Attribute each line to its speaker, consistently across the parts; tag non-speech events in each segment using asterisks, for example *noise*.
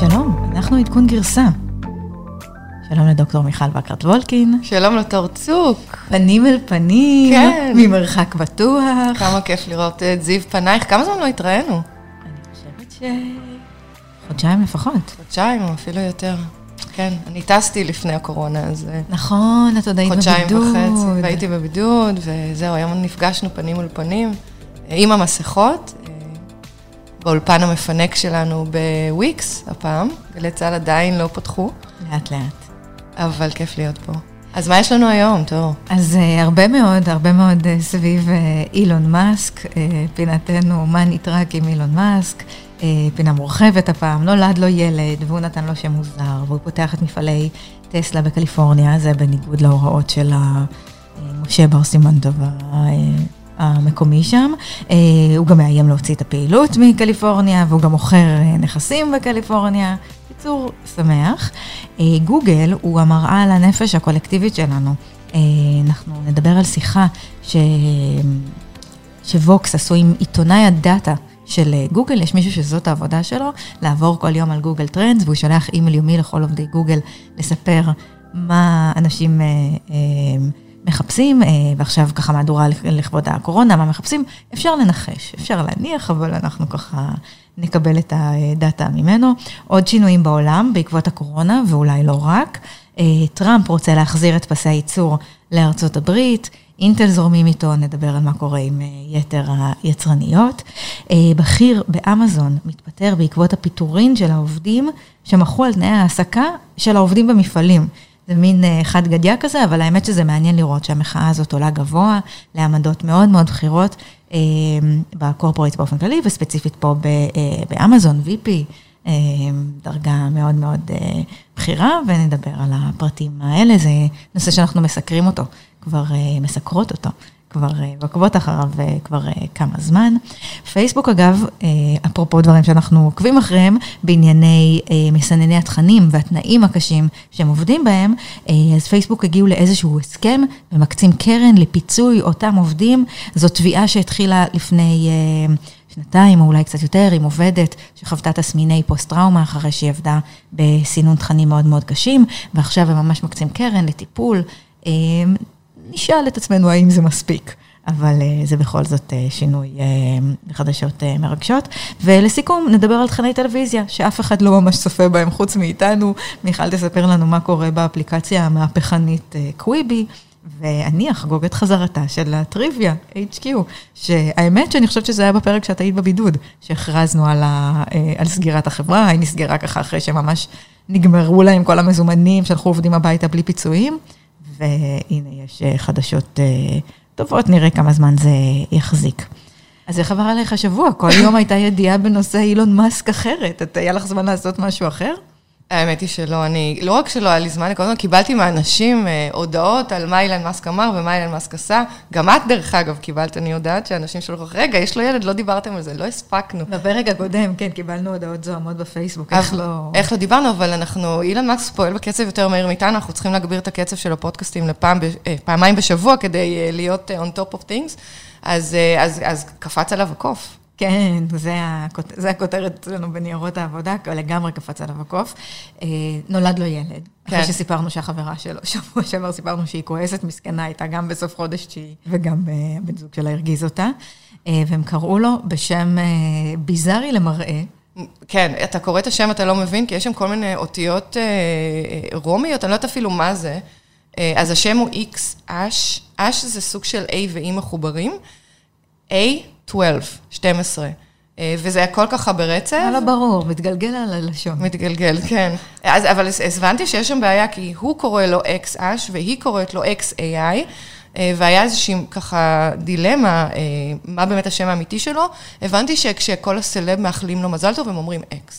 Speaker 1: שלום, אנחנו עדכון גרסה. שלום לדוקטור מיכל וקרט וולקין.
Speaker 2: שלום לתור צוק.
Speaker 1: פנים אל פנים,
Speaker 2: כן.
Speaker 1: ממרחק בטוח.
Speaker 2: כמה כיף לראות את זיו פנייך. כמה זמן לא התראינו?
Speaker 1: אני חושבת ש... חודשיים לפחות.
Speaker 2: חודשיים או אפילו יותר. כן, אני טסתי לפני הקורונה, אז אה,
Speaker 1: נכון, את עוד היית בבידוד.
Speaker 2: חודשיים וחצי, והייתי בבידוד, וזהו, היום נפגשנו פנים מול פנים, אה, עם המסכות, אה, באולפן המפנק שלנו בוויקס הפעם, גלי צה"ל עדיין לא פתחו,
Speaker 1: לאט לאט.
Speaker 2: אבל כיף להיות פה. אז מה יש לנו היום, תור?
Speaker 1: אז uh, הרבה מאוד, הרבה מאוד uh, סביב uh, אילון מאסק, uh, פינתנו מה נטרק עם אילון מאסק, uh, פינה מורחבת הפעם, נולד לו ילד והוא נתן לו שם מוזר, והוא פותח את מפעלי טסלה בקליפורניה, זה בניגוד להוראות של משה בר סימנטוב ה- uh, המקומי שם. Uh, הוא גם מאיים להוציא את הפעילות מקליפורניה, והוא גם מוכר uh, נכסים בקליפורניה. בקיצור, שמח. אה, גוגל הוא המראה על הנפש הקולקטיבית שלנו. אה, אנחנו נדבר על שיחה ש... ש Vox עשו עם עיתונאי הדאטה של אה, גוגל, יש מישהו שזאת העבודה שלו, לעבור כל יום על Google Trends, והוא שולח אימייל יומי לכל עובדי גוגל לספר מה אנשים אה, אה, מחפשים, אה, ועכשיו ככה מהדורה לכבוד הקורונה, מה מחפשים, אפשר לנחש, אפשר להניח, אבל אנחנו ככה נקבל את הדאטה ממנו. עוד שינויים בעולם בעקבות הקורונה, ואולי לא רק. אה, טראמפ רוצה להחזיר את פסי הייצור לארצות הברית, אינטל זורמים איתו, נדבר על מה קורה עם אה, יתר היצרניות. בכיר באמזון מתפטר בעקבות הפיטורין של העובדים שמחו על תנאי ההעסקה של העובדים במפעלים. זה מין אה, חד גדיא כזה, אבל האמת שזה מעניין לראות שהמחאה הזאת עולה גבוה לעמדות מאוד מאוד בכירות אה, בקורפורט באופן כללי, וספציפית פה אה, באמזון, VP, דרגה מאוד מאוד בכירה, ונדבר על הפרטים האלה, זה נושא שאנחנו מסקרים אותו, כבר מסקרות אותו. כבר אה, עוקבות אחריו אה, כבר אה, כמה זמן. פייסבוק אגב, אפרופו דברים שאנחנו עוקבים אחריהם, בענייני מסנני התכנים והתנאים הקשים שהם עובדים בהם, אז פייסבוק הגיעו לאיזשהו הסכם ומקצים קרן לפיצוי אותם עובדים. זו תביעה שהתחילה לפני... שנתיים או אולי קצת יותר, עם עובדת שחוותה תסמיני פוסט-טראומה אחרי שהיא עבדה בסינון תכנים מאוד מאוד קשים, ועכשיו הם ממש מקצים קרן לטיפול. אה, נשאל את עצמנו האם זה מספיק. אבל uh, זה בכל זאת uh, שינוי uh, חדשות uh, מרגשות. ולסיכום, נדבר על תכני טלוויזיה, שאף אחד לא ממש צופה בהם חוץ מאיתנו. מיכל תספר לנו מה קורה באפליקציה המהפכנית קוויבי, ואני אחגוג את חזרתה של הטריוויה, HQ, שהאמת שאני חושבת שזה היה בפרק שאת היית בבידוד, שהכרזנו על, ה, על סגירת החברה, היא נסגרה ככה אחרי שממש נגמרו להם כל המזומנים, שלחו עובדים הביתה בלי פיצויים. והנה יש אה, חדשות אה, טובות, נראה כמה זמן זה יחזיק. אז איך עבר עליך השבוע? כל יום הייתה ידיעה בנושא אילון מאסק אחרת. היה לך זמן לעשות משהו אחר?
Speaker 2: האמת היא שלא, אני, לא רק שלא היה לי זמן, כל הזמן קיבלתי מאנשים אה, הודעות על מה אילן מאסק אמר ומה אילן מאסק עשה. גם את, דרך אגב, קיבלת, אני יודעת שאנשים שלחו, רגע, יש לו ילד, לא דיברתם על זה, לא הספקנו.
Speaker 1: בפרק הקודם, כן, קיבלנו הודעות זוהמות בפייסבוק, איך לא...
Speaker 2: איך לא דיברנו, אבל אנחנו, אילן מאסק פועל בקצב יותר מהיר מאיתנו, אנחנו צריכים להגביר את הקצב של הפודקאסטים לפעם, אה, פעמיים בשבוע כדי אה, להיות אה, on top of things, אז, אה, אז, אז קפץ עליו הקוף.
Speaker 1: כן, זה, הכות... זה הכותרת אצלנו בניירות העבודה, לגמרי קפץ עליו הקוף. אה, נולד לו ילד. כן. אחרי שסיפרנו שהחברה שלו, שבוע שעבר סיפרנו שהיא כועסת, מסכנה, הייתה גם בסוף חודש תשיעי, וגם אה, הבן זוג שלה הרגיז אותה. אה, והם קראו לו בשם ביזארי למראה.
Speaker 2: כן, אתה קורא את השם, אתה לא מבין, כי יש שם כל מיני אותיות רומיות, אני לא יודעת אפילו מה זה. אז השם הוא X, אש, אש זה סוג של A ו-E מחוברים. A, 12, 12. אה, וזה הכל ככה ברצף.
Speaker 1: לא ברור, מתגלגל על הלשון.
Speaker 2: מתגלגל, כן. אז, אבל הבנתי שיש שם בעיה, כי הוא קורא לו X אש, והיא קוראת לו XAI, אה, והיה איזושהי ככה דילמה, אה, מה באמת השם האמיתי שלו. הבנתי שכשכל הסלב מאחלים לו מזל טוב, הם אומרים X.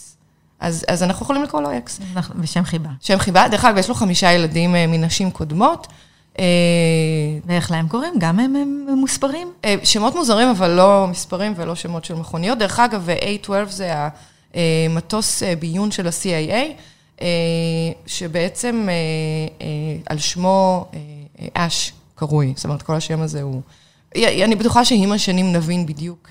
Speaker 2: אז, אז אנחנו יכולים לקרוא לו X.
Speaker 1: בשם חיבה.
Speaker 2: שם חיבה. דרך אגב, יש לו חמישה ילדים מנשים קודמות.
Speaker 1: ואיך להם קוראים? גם הם, הם מוספרים?
Speaker 2: שמות מוזרים, אבל לא מספרים ולא שמות של מכוניות. דרך אגב, A12 זה המטוס ביון של ה-CIA, שבעצם על שמו אש קרוי. זאת אומרת, כל השם הזה הוא... אני בטוחה שעם השנים נבין בדיוק,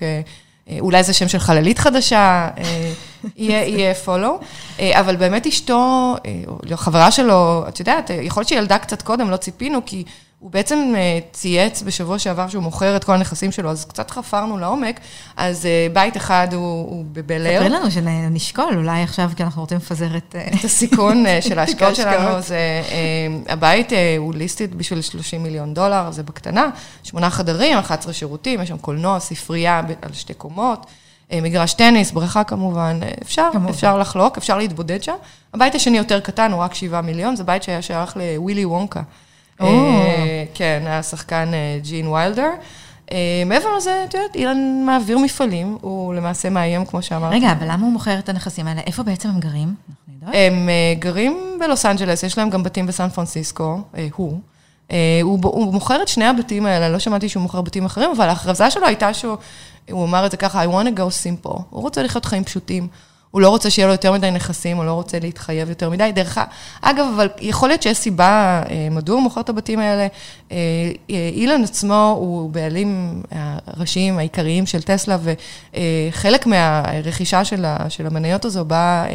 Speaker 2: אולי זה שם של חללית חדשה, *laughs* יהיה follow. אבל באמת אשתו, או חברה שלו, את יודעת, יכול להיות שהיא ילדה קצת קודם, לא ציפינו, כי... הוא בעצם אה, צייץ בשבוע שעבר שהוא מוכר את כל הנכסים שלו, אז קצת חפרנו לעומק, אז אה, בית אחד הוא, הוא בבלר.
Speaker 1: ספרי לנו שנשקול, אולי עכשיו, כי אנחנו רוצים לפזר את...
Speaker 2: את הסיכון אה, של *laughs* ההשקעות שלנו, זה, הבית הוא ליסטית בשביל 30 מיליון דולר, זה בקטנה, שמונה חדרים, 11 שירותים, יש שם קולנוע, ספרייה על שתי קומות. מגרש טניס, בריכה כמובן, אפשר, כמובן. אפשר לחלוק, אפשר להתבודד שם. הבית השני יותר קטן, הוא רק 7 מיליון, זה בית שהיה שייך לווילי וונקה. אה, כן, השחקן אה, ג'ין ויילדר. אה, מעבר לזה, את יודעת, אילן מעביר מפעלים, הוא למעשה מאיים, כמו שאמרתי.
Speaker 1: רגע, אבל למה הוא מוכר את הנכסים האלה? איפה בעצם הם גרים?
Speaker 2: הם גרים בלוס אנג'לס, יש להם גם בתים בסן פרנסיסקו, הוא. הוא מוכר את שני הבתים האלה, לא שמעתי שהוא מוכר בתים אחרים, אבל ההכרזה שלו הייתה שהוא, הוא אמר את זה ככה, I want to go simple. הוא רוצה לחיות חיים פשוטים. הוא לא רוצה שיהיה לו יותר מדי נכסים, הוא לא רוצה להתחייב יותר מדי. דרך אגב, אבל יכול להיות שיש סיבה אה, מדוע הוא מוכר את הבתים האלה. אה, אה, אילן עצמו הוא בעלים הראשיים העיקריים של טסלה, וחלק מהרכישה של, המניות הזו באה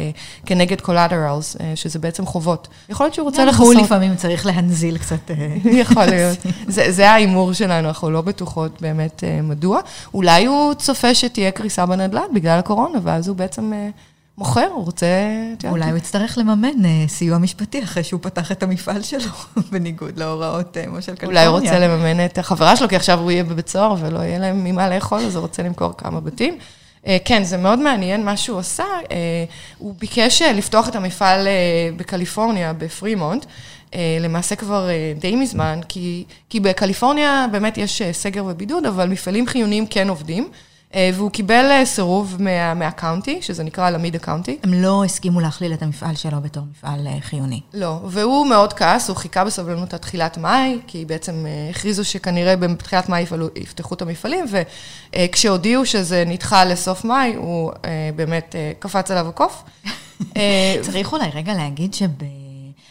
Speaker 2: כנגד collaterals, שזה בעצם חובות. יכול להיות שהוא רוצה
Speaker 1: לכסות. הוא לפעמים צריך להנזיל קצת. *laughs*
Speaker 2: יכול *laughs* להיות. זה, זה ההימור שלנו, אנחנו לא בטוחות באמת מדוע. אולי הוא צופה שתהיה קריסה בנדל"ן בגלל הקורונה, ואז הוא בעצם... מוכר, הוא רוצה...
Speaker 1: אולי הוא יצטרך לממן אה, סיוע משפטי אחרי שהוא פתח את המפעל שלו, *laughs* בניגוד להוראות אה, של קליפורניה.
Speaker 2: אולי הוא רוצה לממן את החברה שלו, כי עכשיו הוא יהיה בבית סוהר ולא יהיה להם ממה לאכול, אז הוא רוצה למכור כמה בתים. אה, כן, זה מאוד מעניין מה שהוא עשה. הוא ביקש לפתוח את המפעל בקליפורניה, בפרימונט. למעשה כבר די מזמן, כי, כי בקליפורניה באמת יש סגר ובידוד, אבל מפעלים חיוניים כן עובדים. אה, והוא קיבל אה, סירוב מה, מה county, שזה נקרא אלמידה county.
Speaker 1: הם לא הסכימו להכליל את המפעל שלו בתור מפעל אה, חיוני.
Speaker 2: לא, והוא מאוד כעס, הוא חיכה בסבלנות עד תחילת מאי, כי בעצם הכריזו שכנראה בתחילת מאי יפתחו את המפעלים, וכשהודיעו שזה נדחה לסוף מאי, הוא באמת קפץ עליו הקוף. *laughs*
Speaker 1: צריך אולי רגע להגיד שב...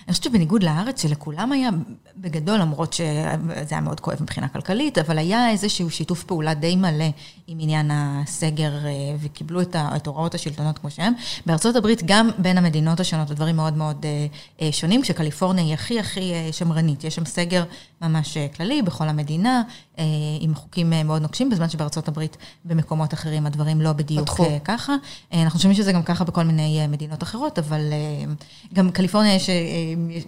Speaker 1: אני חושבת שבניגוד לארץ, שלכולם היה, בגדול, למרות שזה היה מאוד כואב מבחינה כלכלית, אבל היה איזשהו שיתוף פעולה די מלא עם עניין הסגר, אה, וקיבלו את, הוראות השלטונות כמו שהם. בארצות הברית, גם בין המדינות השונות, הדברים מאוד מאוד אה, אה, שונים, שקליפורניה היא הכי הכי שמרנית. יש שם סגר ממש כללי בכל המדינה, עם חוקים מאוד נוקשים, בזמן שבארצות הברית, במקומות אחרים, הדברים לא בדיוק בתחום. ככה. אנחנו חושבים שזה גם ככה בכל מיני מדינות אחרות, אבל גם קליפורניה יש,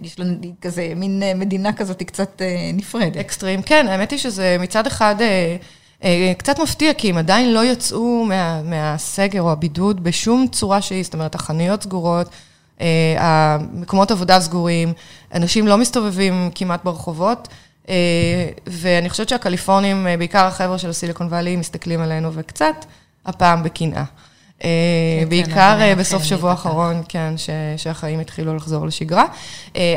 Speaker 1: יש לנו כזה מין מדינה כזאת קצת נפרדת.
Speaker 2: אקסטרים, כן, האמת היא שזה מצד אחד... אה, קצת מפתיע, כי הם עדיין לא יצאו מה, מהסגר או הבידוד בשום צורה שהיא, זאת אומרת, החנויות סגורות, אה, המקומות עבודה סגורים, אנשים לא מסתובבים כמעט ברחובות, אה, ואני חושבת שהקליפורנים, בעיקר החבר'ה של הסיליקון וואלי, מסתכלים עלינו וקצת, הפעם בקנאה. כן, כן, בעיקר בסוף שבוע האחרון, כן, שהחיים התחילו לחזור לשגרה.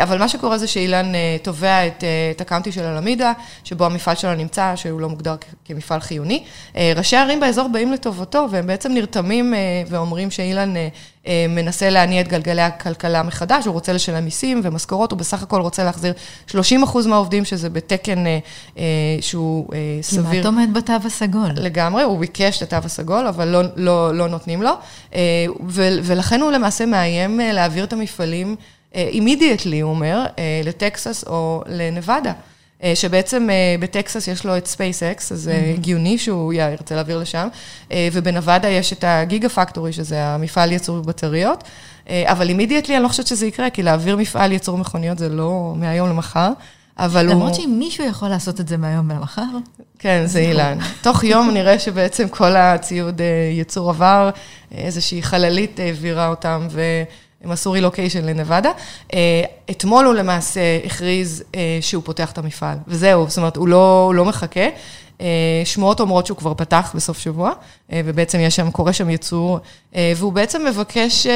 Speaker 2: אבל מה שקורה זה שאילן תובע את, הקאונטי של אלמידה, שבו המפעל שלו נמצא, שהוא לא מוגדר כמפעל חיוני. ראשי הערים באזור באים לטובתו, והם בעצם נרתמים ואומרים שאילן אה, מנסה להניע את גלגלי הכלכלה מחדש, הוא רוצה לשלם מיסים ומשכורות, הוא בסך הכל רוצה להחזיר 30 אחוז מהעובדים, שזה בתקן אה, אה, שהוא סביר.
Speaker 1: כמעט עומד בתו הסגול.
Speaker 2: לגמרי, הוא ביקש את התו הסגול, אבל לא, לא, לא נותנים לו, ולכן הוא למעשה מאיים להעביר את המפעלים אימידיאטלי, הוא אומר, לטקסס או לנבדה. אה, שבעצם אה, בטקסס יש לו את SpaceX, אז זה mm-hmm. הגיוני שהוא ירצה להעביר לשם, אה, ובנבדה יש את הגיגה פקטורי, שזה המפעל ייצור בטריות, אבל אימידיאטלי אני לא חושבת שזה יקרה, כי להעביר מפעל ייצור מכוניות זה לא מהיום למחר. אבל
Speaker 1: הוא... למרות שאם מישהו יכול לעשות את זה מהיום למחר.
Speaker 2: כן, זה אילן. תוך יום *laughs* נראה שבעצם כל הציוד ייצור עבר, איזושהי חללית העבירה אותם, ו... הם עשו רילוקיישן לנבדה. אה, אתמול הוא למעשה הכריז אה, שהוא פותח את המפעל, וזהו, זאת אומרת, הוא לא, הוא לא מחכה. אה, שמועות אומרות שהוא כבר פתח בסוף שבוע, ובעצם יש שם, קורה שם ייצור, והוא בעצם מבקש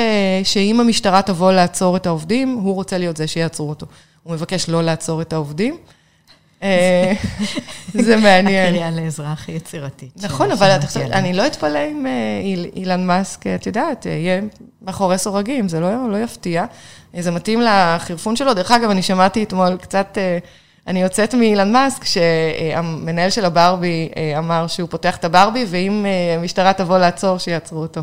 Speaker 2: שאם המשטרה תבוא לעצור את העובדים, הוא רוצה להיות זה שיעצרו אותו. הוא מבקש לא לעצור את העובדים. אה, זה *laughs* מעניין.
Speaker 1: הקריאה לעזרה הכי יצירתית.
Speaker 2: נכון, אבל אני לא אתפלא אם אה, אילן מאסק, את יודעת, יהיה מאחורי סורגים, זה לא, לא יפתיע. זה מתאים לחירפון שלו. דרך אגב, אני שמעתי אתמול קצת, אה, אני יוצאת מאילן מאסק, שהמנהל של הברבי אמר שהוא פותח את הברבי, ואם המשטרה תבוא לעצור, שיעצרו אותו.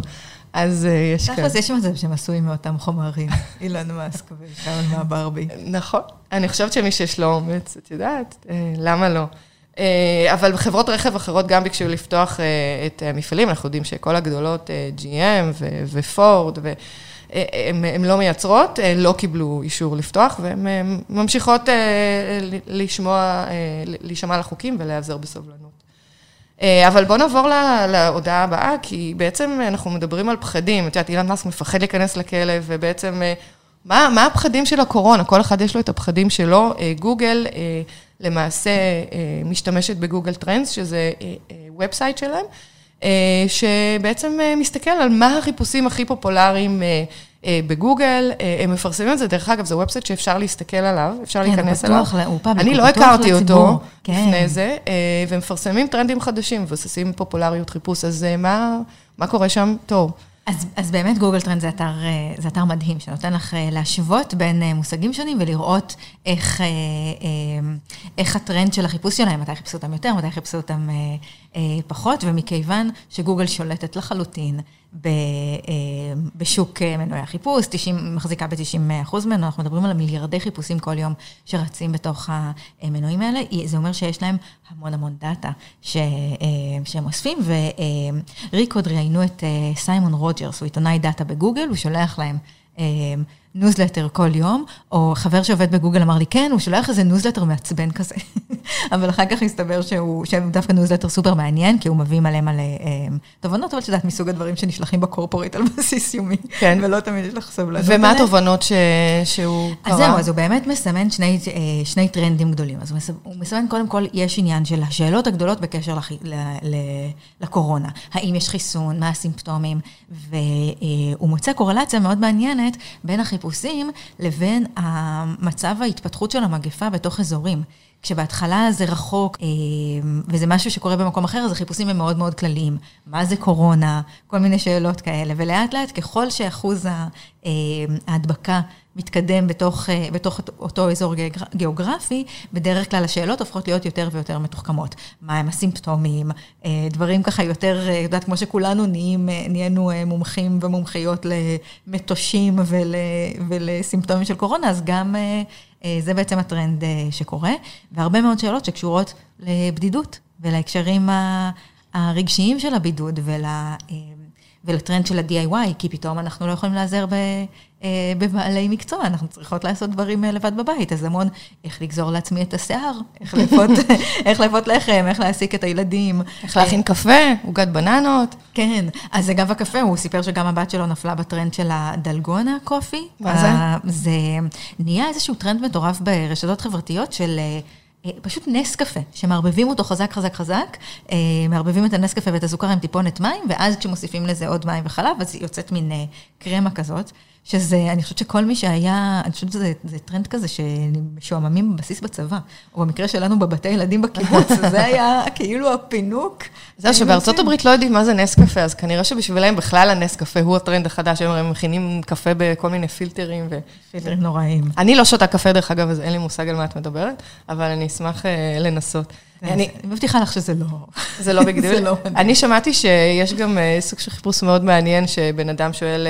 Speaker 2: אז אה, יש כאלה.
Speaker 1: תכלס, יש מצב שהם עשויים מאותם חומרים, *laughs* אילן מאסק ושאול מהברבי.
Speaker 2: נכון. אני חושבת שמי שיש לו אומץ, את יודעת, אה, למה לא? אה, אבל חברות רכב אחרות גם ביקשו לפתוח את המפעלים, אנחנו יודעים שכל הגדולות, GM ופורד, הן לא מייצרות, לא קיבלו אישור לפתוח, והן ממשיכות לשמוע, להישמע לחוקים ולהיאזר בסבלנות. אה, אבל בואו נעבור להודעה הבאה, כי בעצם אנחנו מדברים על פחדים. את יודעת, אילון מאסק מפחד להיכנס לכלא, ובעצם, אה, מה, מה הפחדים של הקורונה? כל אחד יש לו את הפחדים שלו. אה, גוגל למעשה משתמשת ב Google Trends, שזה website שלהם, שבעצם מסתכל על מה החיפושים הכי פופולריים בגוגל, אה, הם מפרסמים את זה, דרך אגב, זה website שאפשר להסתכל עליו, אפשר
Speaker 1: כן,
Speaker 2: להיכנס אליו.
Speaker 1: כן, הוא public,
Speaker 2: אני לא הכרתי אותו כן. לפני זה, אה, ומפרסמים טרנדים חדשים, מבוססי פופולריות חיפוש, אז מה, מה קורה שם? טוב.
Speaker 1: אז, אז באמת Google Trend זה אתר, זה אתר מדהים, שנותן לך להשוות בין מושגים שונים ולראות איך, איך הטרנד של החיפוש שלהם, מתי חיפשו אותם יותר, מתי חיפשו אותם פחות, ומכיוון שגוגל שולטת לחלוטין אה, בשוק אה, מנועי החיפוש, 90, מחזיקה ב-90% ממנו, אנחנו מדברים על מיליארדי חיפושים כל יום שרצים בתוך המנועים האלה, זה אומר שיש להם המון המון דאטה ש, אה, שהם אוספים, ו Recode ראיינו את סיימון רוג'רס, הוא עיתונאי דאטה בגוגל, הוא שולח להם ניוזלטר כל יום, או חבר שעובד בגוגל אמר לי, כן, הוא שולח איזה ניוזלטר מעצבן כזה. *laughs* אבל אחר כך הסתבר שהוא, דווקא ניוזלטר סופר מעניין, כי הוא מביא מלא מלא אה, תובנות, אבל את יודעת, מסוג הדברים שנשלחים ב corporate על *laughs* בסיס יומי, כן. ולא תמיד יש לך סבלנות.
Speaker 2: ומה התובנות ש... שהוא
Speaker 1: קרא? אז זהו, אז הוא באמת מסמן שני, אה, שני טרנדים גדולים. אז הוא מסמן, קודם כל, יש עניין של השאלות הגדולות בקשר לח... ל... ל... לקורונה. האם יש חיסון, מה הסימפטומים, והוא מוצא קורלציה מאוד מעניינת בין החיפושים. חיפושים לבין המצב ההתפתחות של המגפה בתוך אזורים. כשבהתחלה זה רחוק, אה, וזה משהו שקורה במקום אחר, אז החיפושים הם מאוד מאוד כלליים. מה זה קורונה? כל מיני שאלות כאלה. ולאט לאט, ככל שאחוז אה, ההדבקה מתקדם בתוך, אה, בתוך אותו אזור גיאוגרפי, בדרך כלל השאלות הופכות להיות יותר ויותר מתוחכמות. מה הם הסימפטומים, דברים ככה יותר, את יודעת, כמו שכולנו נהיים, נהיינו מומחים ומומחיות למטושים ול, ולסימפטומים של קורונה, אז גם זה בעצם הטרנד אה, שקורה, והרבה מאוד שאלות שקשורות לבדידות ולהקשרים הרגשיים של הבידוד ול... אה, ולטרנד של ה-DIY, כי פתאום אנחנו לא יכולים לעזר אה, בבעלי מקצוע, אנחנו צריכות לעשות דברים אה, לבד בבית, אז המון איך לגזור לעצמי את השיער, איך לאפות, *laughs* איך לאפות לחם, איך להעסיק את הילדים.
Speaker 2: איך להכין קפה, עוגת בננות.
Speaker 1: כן, אז אגב הקפה, הוא סיפר שגם הבת שלו נפלה בטרנד של ה Dalgona coffee.
Speaker 2: מה זה?
Speaker 1: זה נהיה איזשהו טרנד מטורף ברשתות חברתיות של... אה, פשוט נס קפה, שמערבבים אותו חזק, חזק, חזק, מערבבים את הנס קפה ואת הסוכר עם טיפונת מים, ואז כשמוסיפים לזה עוד מים וחלב, אז יוצאת מין קרמה כזאת. שזה, אני חושבת שכל מי שהיה, אני חושבת שזה טרנד כזה שמשועממים בבסיס בצבא, או במקרה שלנו בבתי ילדים בקיבוץ, *laughs* זה היה כאילו הפינוק.
Speaker 2: זהו, שבארצות הברית לא יודעים מה זה נס קפה, אז כנראה שבשבילם בכלל הנס קפה הוא הטרנד החדש, הם מכינים קפה בכל מיני פילטרים. ו...
Speaker 1: פילטרים נוראים.
Speaker 2: אני לא שותה קפה, דרך אגב, אז אין לי מושג על מה את מדברת, אבל אני אשמח אה, לנסות.
Speaker 1: אני מבטיחה לך שזה לא...
Speaker 2: זה לא בגדול. *laughs* לא אני שמעתי שיש גם אה, סוג של חיפוש מאוד מעניין, שבן אדם שואל...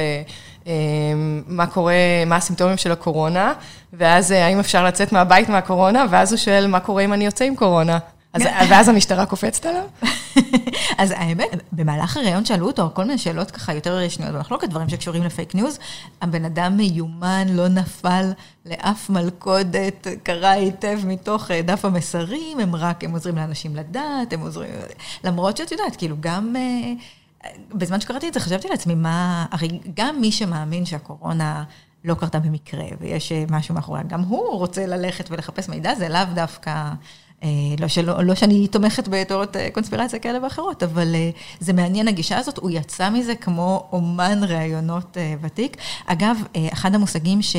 Speaker 2: אמ, מה קורה, מה הסימפטומים של הקורונה, ואז אה, האם אפשר לצאת מהבית מהקורונה, ואז הוא שואל, מה קורה אם אני יוצא עם קורונה? אז, *laughs* ואז המשטרה קופצת עליו? *laughs*
Speaker 1: אז האמת, במהלך הראיון שאלו אותו כל מיני שאלות ככה יותר שנויות במחלוקת, דברים שקשורים לפייק ניוז. הבן אדם מיומן, לא נפל לאף מלכודת, קרא היטב מתוך אה, דף המסרים, הם רק, הם עוזרים לאנשים לדעת, הם עוזרים... למרות שאת יודעת, כאילו, גם... אה, בזמן שקראתי את זה, חשבתי לעצמי, מה, הרי גם מי שמאמין שהקורונה לא קרתה במקרה, ויש אה, משהו מאחוריה, גם הוא רוצה ללכת ולחפש מידע, זה לאו דווקא, אה, לא, שלא, לא שאני תומכת בתיאוריות אה, קונספירציה כאלה ואחרות, אבל זה מעניין הגישה הזאת, הוא יצא מזה כמו אומן ראיונות ותיק. אגב, אחד המושגים ש...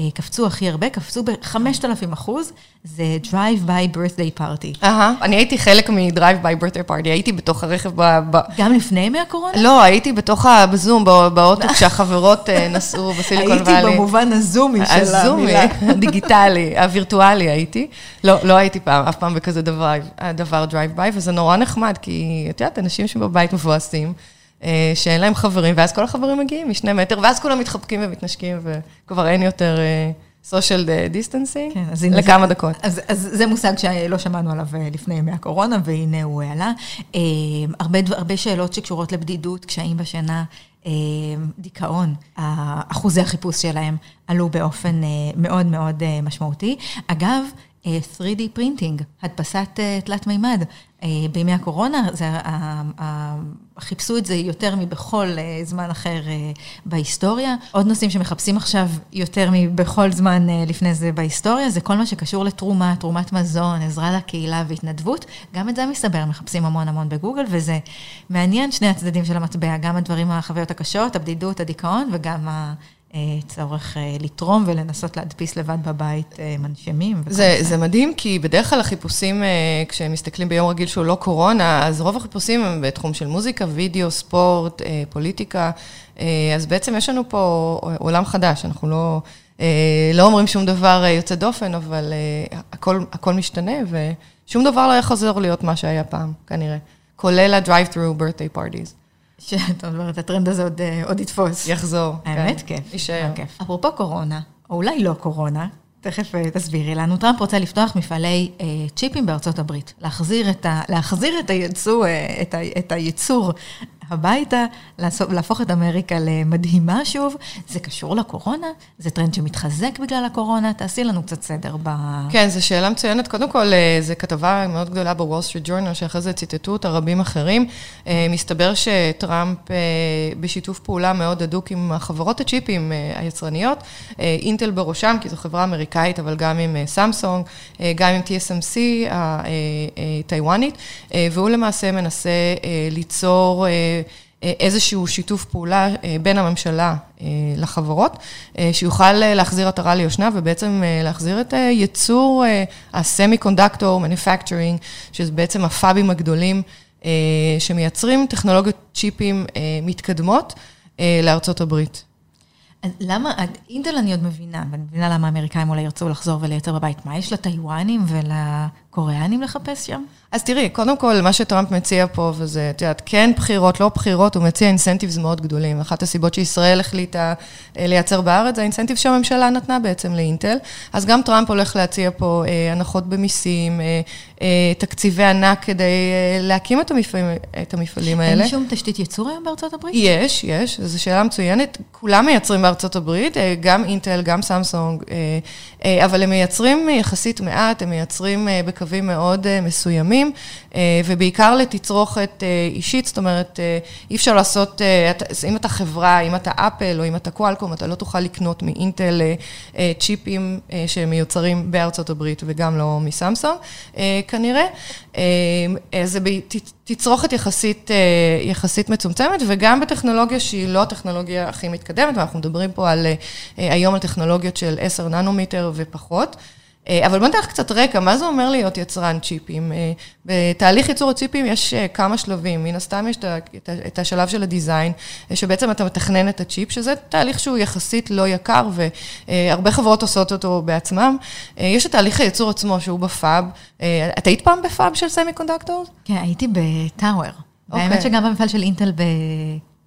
Speaker 1: אה, קפצו הכי הרבה, קפצו ב-5,000 אחוז, זה Drive-by birthday party.
Speaker 2: אהה, אני הייתי חלק מ-Drive-by birthday party, הייתי בתוך הרכב ב...
Speaker 1: גם לפני ימי הקורונה?
Speaker 2: לא, הייתי בתוך, בזום, באוטו, *laughs* כשהחברות אה, נסעו בסיליקון
Speaker 1: ואלי. הייתי במובן הזומי של המילה.
Speaker 2: הזומי, *laughs* הדיגיטלי, הווירטואלי הייתי. לא, לא הייתי פעם, אף פעם בכזה דבר, דבר Drive-by, וזה נורא נחמד, כי את יודעת, אנשים שבבית מבואסים. שאין להם חברים, ואז כל החברים מגיעים משני מטר, ואז כולם מתחבקים ומתנשקים, וכבר אין יותר social distancing, כן, לכמה זה, דקות.
Speaker 1: אז, אז זה מושג שלא שמענו עליו לפני ימי הקורונה, והנה הוא עלה. הרבה, הרבה שאלות שקשורות לבדידות, קשיים בשינה. דיכאון, אחוזי החיפוש שלהם עלו באופן מאוד מאוד משמעותי. אגב, 3D printing, הדפסת תלת מימד. בימי הקורונה, זה, חיפשו את זה יותר מבכל זמן אחר בהיסטוריה. עוד נושאים שמחפשים עכשיו יותר מבכל זמן לפני זה בהיסטוריה, זה כל מה שקשור לתרומה, תרומת מזון, עזרה לקהילה והתנדבות. גם את זה מסתבר, מחפשים המון המון בגוגל, וזה מעניין שני הצדדים של המטבע, גם הדברים, החוויות הקשות, הבדידות, הדיכאון, וגם ה... צורך לתרום ולנסות להדפיס לבד בבית מנשמים.
Speaker 2: זה, זה מדהים, כי בדרך כלל החיפושים, כשהם מסתכלים ביום רגיל שהוא לא קורונה, אז רוב החיפושים הם בתחום של מוזיקה, וידאו, ספורט, פוליטיקה, אז בעצם יש לנו פה עולם חדש, אנחנו לא, לא אומרים שום דבר יוצא דופן, אבל הכל, הכל משתנה, ושום דבר לא יחזור להיות מה שהיה פעם, כנראה. כולל ה-drive-through birthday parties.
Speaker 1: שאת אומרת, הטרנד הזה עוד, עוד יתפוס.
Speaker 2: יחזור.
Speaker 1: האמת, כן. כיף. יישאר. כיף. אפרופו קורונה, או אולי לא קורונה, תכף תסבירי לנו. טראמפ רוצה לפתוח מפעלי אה, צ'יפים בארצות הברית, להחזיר את, ה, להחזיר את, הייצוא, אה, את, ה, את הייצור הביתה, להפוך את אמריקה למדהימה שוב. זה קשור לקורונה? זה טרנד שמתחזק בגלל הקורונה? תעשי לנו קצת סדר ב...
Speaker 2: כן, זו שאלה מצוינת. קודם כל, זו כתבה מאוד גדולה בוול סטריט ג'ורנל, שאחרי זה ציטטו אותה רבים אחרים. מסתבר שטראמפ בשיתוף פעולה מאוד הדוק עם החברות הצ'יפים היצרניות, אינטל בראשם, כי זו חברה אמריקאית, אבל גם עם סמסונג, גם עם TSMC הטיוואנית, והוא למעשה מנסה ליצור... איזשהו שיתוף פעולה בין הממשלה לחברות, שיוכל להחזיר עטרה ליושנה ובעצם להחזיר את ייצור ה semiconductor manufacturing, שזה בעצם הפאבים הגדולים שמייצרים טכנולוגיות צ'יפים מתקדמות לארצות הברית.
Speaker 1: אז למה, אינטל אני עוד מבינה, ואני מבינה למה האמריקאים אולי ירצו לחזור ולייצר בבית. מה יש לטיוואנים ולקוריאנים לחפש שם?
Speaker 2: אז תראי, קודם כל, מה שטראמפ מציע פה, וזה, את יודעת, כן בחירות, לא בחירות, הוא מציע אינסנטיבס מאוד גדולים. אחת הסיבות שישראל החליטה לייצר בארץ, זה האינסנטיב שהממשלה נתנה בעצם לאינטל. אז גם טראמפ הולך להציע פה אה, הנחות במיסים, אה, אה, תקציבי ענק כדי אה, להקים את המפעלים, את המפעלים האלה.
Speaker 1: אין שום תשתית ייצור היום בארצות הברית?
Speaker 2: יש, יש, זו שאלה מצוינת. כולם מייצרים בארצות הברית, אה, גם אינטל, גם סמסונג, אה, אה, אבל הם מייצרים יחסית מעט, הם מייצרים אה, בקווים מאוד אה, מסוימים. מוצרים, ובעיקר לתצרוכת אישית, זאת אומרת, אי אפשר לעשות, אם אתה חברה, אם אתה אפל או אם אתה קואלקום, אתה לא תוכל לקנות מאינטל צ'יפים שמיוצרים בארצות הברית וגם לא מסמסונג, כנראה. זה תצרוכת יחסית, יחסית מצומצמת, וגם בטכנולוגיה שהיא לא הטכנולוגיה הכי מתקדמת, ואנחנו מדברים פה על, היום על טכנולוגיות של 10 ננומטר ופחות. אבל בוא נתן לך קצת רקע, מה זה אומר להיות יצרן צ'יפים? בתהליך ייצור הצ'יפים יש כמה שלבים, מן הסתם יש את השלב של הדיזיין, שבעצם אתה מתכנן את הצ'יפ, שזה תהליך שהוא יחסית לא יקר, והרבה חברות עושות אותו בעצמם. יש את תהליך הייצור עצמו, שהוא ב fab. את היית פעם ב fab של semiconductor?
Speaker 1: כן, הייתי בטאוור. אוקיי. האמת שגם במפעל של אינטל ב...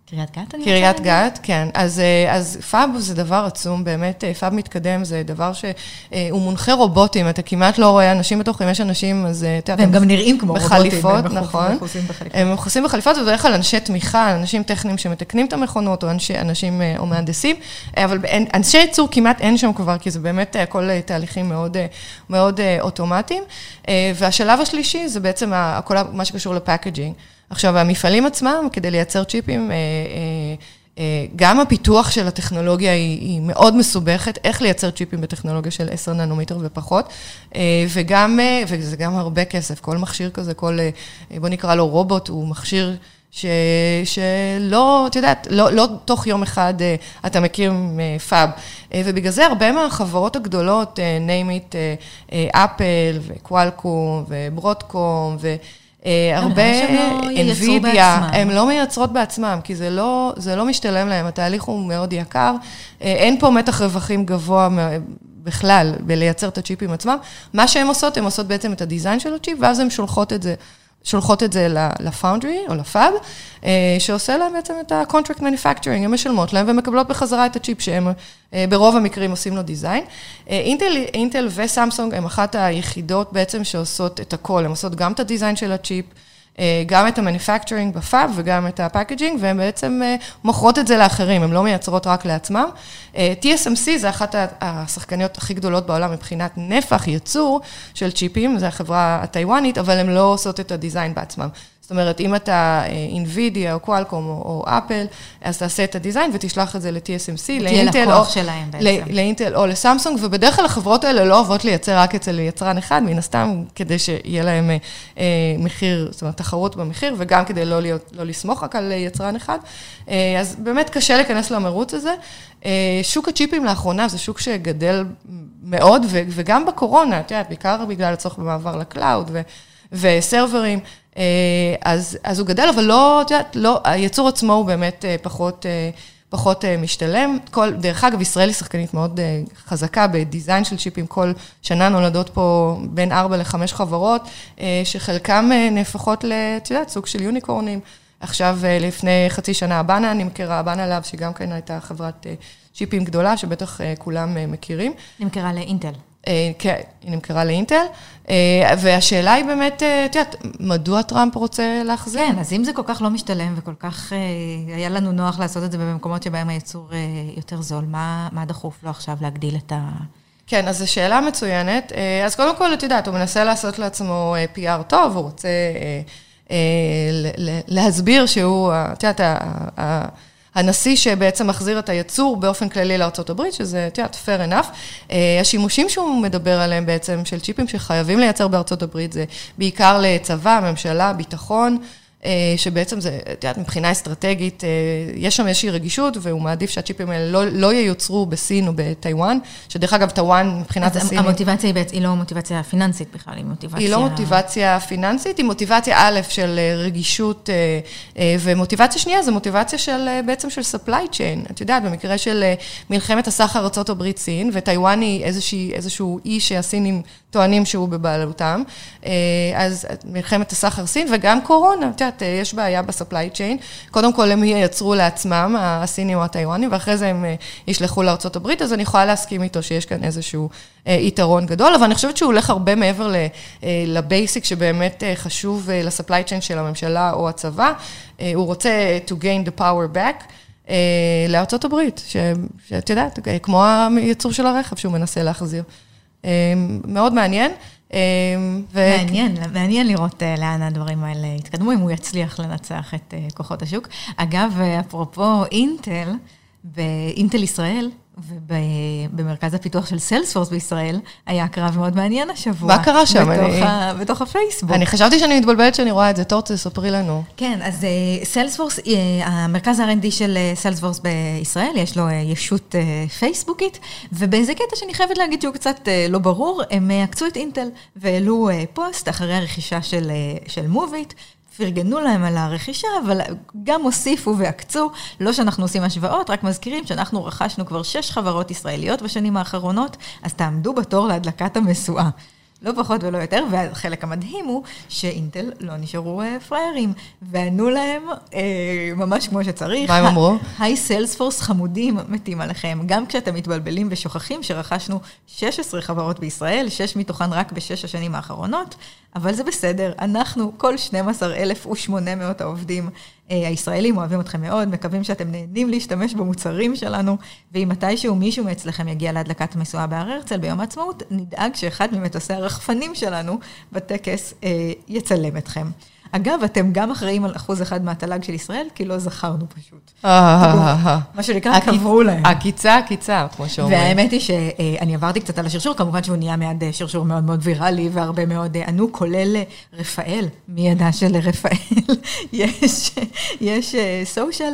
Speaker 1: קריית גת, אני
Speaker 2: קריית גת, כן. אז, אז fab זה דבר עצום, באמת, fab מתקדם זה דבר שהוא מונחה רובוטים, אתה כמעט לא רואה אנשים בתוכם, יש אנשים, אז
Speaker 1: אתה יודע... והם גם נראים כמו
Speaker 2: בחליפות, רובוטים. נכון. הם מכוסים בחליפות. הם מכוסים בחליפות, ובדרך כלל אנשי תמיכה, אנשים טכניים שמתקנים את המכונות, או אנשי, אנשים, או מהנדסים, אבל אנשי ייצור כמעט אין שם כבר, כי זה באמת הכל תהליכים מאוד, מאוד אוטומטיים. והשלב השלישי זה בעצם כל מה שקשור לפקג'ינג. עכשיו, המפעלים עצמם, כדי לייצר צ'יפים, אה, אה, אה, גם הפיתוח של הטכנולוגיה היא, היא מאוד מסובכת, איך לייצר צ'יפים בטכנולוגיה של 10 ננומטר ופחות, וגם, וזה גם הרבה כסף, כל מכשיר כזה, כל, בוא נקרא לו רובוט, הוא מכשיר ש, שלא, את יודעת, לא, לא תוך יום אחד אתה מקים פאב. ובגלל זה הרבה מהחברות הגדולות, name it, אפל וקוואלקום וברודקום, ו... אה, הרבה, NVIDIA, הן לא מייצרות בעצמם, כי זה לא, זה לא משתלם להם, התהליך הוא מאוד יקר, אה, אין פה מתח רווחים גבוה בכלל בלייצר את הצ'יפים עצמם. מה שהן עושות, הן עושות בעצם את הדיזיין של הצ'יפ, ואז הן שולחות את זה שולחות את זה ל foundry או ל fab, שעושה להם בעצם את ה-contract manufacturing, הן משלמות להם ומקבלות בחזרה את הצ'יפ שהם ברוב המקרים עושים לו design. אינטל, אינטל וסמסונג הם אחת היחידות בעצם שעושות את הכל, הן עושות גם את ה design של הצ'יפ, אה, גם את ה-manufacturing ב fab וגם את ה-packaging, והן בעצם אה, מוכרות את זה לאחרים, הן לא מייצרות רק לעצמם. אה, TSMC זה אחת השחקניות הכי גדולות בעולם מבחינת נפח ייצור של צ'יפים, זו החברה הטיוואנית, אבל הן לא עושות את הדיזיין בעצמם. זאת אומרת, אם אתה NVIDIA או קואלקום או אפל, אז תעשה את הדיזיין ותשלח את זה ל-TSMC,
Speaker 1: לאינטל, או, שלהם בעצם.
Speaker 2: לאינטל או לסמסונג, ובדרך כלל החברות האלה לא אוהבות לייצר רק אצל יצרן אחד, מן הסתם, כדי שיהיה להם אה, מחיר, זאת אומרת, תחרות במחיר, וגם כדי לא, להיות, לא לסמוך רק על יצרן אחד. אה, אז באמת קשה להיכנס למרוץ הזה. אה, שוק הצ'יפים לאחרונה זה שוק שגדל מאוד, וגם בקורונה, את יודעת, בעיקר בגלל הצורך במעבר ל cloud וסרברים. אה, אז, אז הוא גדל, אבל לא, את יודעת, לא, הייצור עצמו הוא באמת אה, פחות, אה, פחות משתלם. כל, דרך אגב, ישראל היא שחקנית מאוד חזקה ב design של צ'יפים. כל שנה נולדות פה בין ארבע לחמש חברות, שחלקם נהפכות, את יודעת, סוג של יוניקורנים. עכשיו, לפני חצי שנה, הבאנה נמכרה, הבאנה לאבס, שגם כן הייתה חברת צ'יפים גדולה, שבטח כולם מכירים.
Speaker 1: נמכרה לאינטל.
Speaker 2: אה, כן, היא נמכרה לאינטל, אה, והשאלה היא באמת, אה, את יודעת, מדוע טראמפ רוצה להחזיר?
Speaker 1: כן, אז אם זה כל כך לא משתלם וכל כך היה לנו נוח לעשות את זה במקומות שבהם הייצור יותר זול, מה, מה דחוף לו עכשיו להגדיל את ה...
Speaker 2: כן, אז זו שאלה מצוינת. אז קודם כל, את יודעת, הוא מנסה לעשות לעצמו PR טוב, הוא רוצה להסביר שהוא, את יודעת, הנשיא שבעצם מחזיר את הייצור באופן כללי לארה"ב, שזה, את יודעת, fair enough. אה, השימושים שהוא מדבר עליהם בעצם, של צ'יפים שחייבים לייצר בארה"ב, זה בעיקר לצבא, ממשלה, ביטחון. אה, שבעצם זה, את יודעת, מבחינה אסטרטגית, אה, יש שם איזושהי רגישות, והוא מעדיף שהצ'יפים האלה לא, לא ייוצרו בסין או בטיוואן, שדרך אגב, טאוואן מבחינת
Speaker 1: הסין... אז המוטיבציה היא, היא לא מוטיבציה פיננסית בכלל, היא מוטיבציה...
Speaker 2: היא לא מוטיבציה פיננסית, היא מוטיבציה א' של אה, רגישות, ומוטיבציה שנייה זה מוטיבציה של, בעצם של supply chain. את יודעת, במקרה של מלחמת הסחר ארה"ב-סין, וטיוואן היא איזושהי, איזשהו אי שהסינים טוענים שהוא בבעלותם, אז מלחמת הסחר סין, וגם קורונה, את יודעת, אה, יש בעיה בספליי צ'יין. קודם כל הם ייצרו לעצמם, הסינים או הטיוואנים, ואחרי זה הם אה, ישלחו לארה"ב, אז אני יכולה להסכים איתו שיש כאן איזשהו אה, יתרון גדול, אבל אני חושבת שהוא הולך הרבה מעבר לבייסיק שבאמת חשוב לספליי צ'יין של הממשלה או הצבא. הוא רוצה to gain the power back. לארצות הברית, שאת יודעת, כמו הייצור של הרכב שהוא מנסה להחזיר. מאוד מעניין.
Speaker 1: אמ, ו... מעניין, מעניין לראות אה, לאן הדברים האלה יתקדמו, אם הוא יצליח לנצח את אה, כוחות השוק. אגב, אפרופו אינטל, באינטל ישראל, ובמרכז הפיתוח של סיילספורס בישראל, היה קרב מאוד מעניין השבוע.
Speaker 2: מה קרה שם?
Speaker 1: בתוך, אני... ה... בתוך הפייסבוק.
Speaker 2: אני חשבתי שאני מתבלבלת שאני רואה את זה, טורצה, ספרי לנו.
Speaker 1: כן, אז סיילספורס, אה, אה, המרכז ה-R&D של סיילספורס uh, בישראל, יש לו אה, ישות אה, פייסבוקית, ובאיזה קטע שאני חייבת להגיד שהוא קצת אה, לא ברור, הם עקצו את אינטל והעלו אה, פוסט אחרי הרכישה של, אה, של מוביט, פרגנו להם על הרכישה, אבל גם הוסיפו ועקצו, לא שאנחנו עושים השוואות, רק מזכירים שאנחנו רכשנו כבר שש חברות ישראליות בשנים האחרונות, אז תעמדו בתור להדלקת המשואה. לא פחות ולא יותר, והחלק המדהים הוא שאינטל לא נשארו אה, פראיירים, וענו להם אה, ממש כמו שצריך.
Speaker 2: מה הם אמרו?
Speaker 1: היי סיילספורס חמודים מתים עליכם, גם כשאתם מתבלבלים ושוכחים שרכשנו 16 חברות בישראל, 6 מתוכן רק בשש השנים האחרונות, אבל זה בסדר, אנחנו, כל 12,800 העובדים הישראלים, אוהבים אתכם מאוד, מקווים שאתם נהנים להשתמש במוצרים שלנו, ואם מתישהו מישהו מאצלכם יגיע להדלקת המשואה בהר הרצל ביום העצמאות, נדאג שאחד ממטוסי הרחפנים שלנו בטקס אה, יצלם אתכם. אגב, אתם גם אחראים על אחוז אחד מהתל"ג של ישראל, כי לא זכרנו פשוט. מה שנקרא, קבעו להם.
Speaker 2: עקיצה, עקיצה, כמו שאומרים.
Speaker 1: והאמת היא שאני עברתי קצת על השרשור, כמובן שהוא נהיה מיד שרשור מאוד מאוד ויראלי, והרבה מאוד ענו, כולל רפאל, מי ידע שלרפאל *laughs* יש social,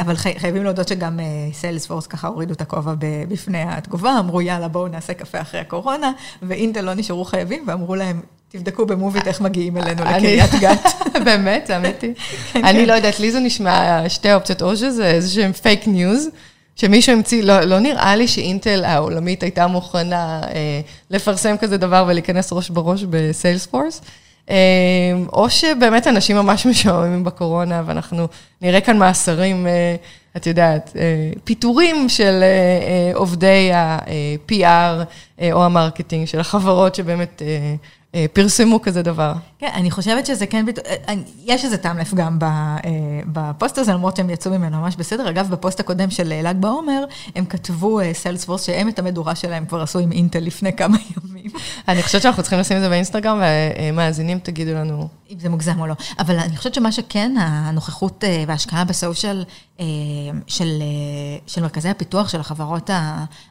Speaker 1: אבל חייבים להודות שגם סיילספורס ככה הורידו את הכובע בפני התגובה, אמרו, יאללה, בואו נעשה קפה אחרי הקורונה, ואינטל לא נשארו חייבים, ואמרו להם, תבדקו במוביט איך מגיעים אלינו לקריית גת. *laughs*
Speaker 2: באמת, היא. כן, אני כן. לא יודעת, לי זה נשמע שתי אופציות, או שזה איזה שהם פייק ניוז, שמישהו המציא, לא, לא נראה לי שאינטל העולמית הייתה מוכנה אה, לפרסם כזה דבר ולהיכנס ראש בראש בסיילספורס. או שבאמת אנשים ממש *laughs* משועממים בקורונה, ואנחנו נראה כאן מאסרים, את יודעת, פיטורים של עובדי ה-PR או ה marketing של החברות שבאמת אה, פרסמו כזה דבר.
Speaker 1: כן, אני חושבת שזה כן, אה, יש איזה טעם לפגם אה, בפוסט הזה, למרות שהם יצאו ממנו ממש בסדר. אגב, בפוסט הקודם של ל"ג בעומר, הם כתבו סיילספורס שהם את המדורה שלהם כבר עשו עם אינטל לפני כמה *laughs* ימים.
Speaker 2: אני חושבת שאנחנו צריכים לשים את זה באינסטגרם, ומאזינים תגידו לנו.
Speaker 1: אם זה מוגזם או לא. אבל אני חושבת שמה שכן, הנוכחות וההשקעה ב social של, של מרכזי הפיתוח של החברות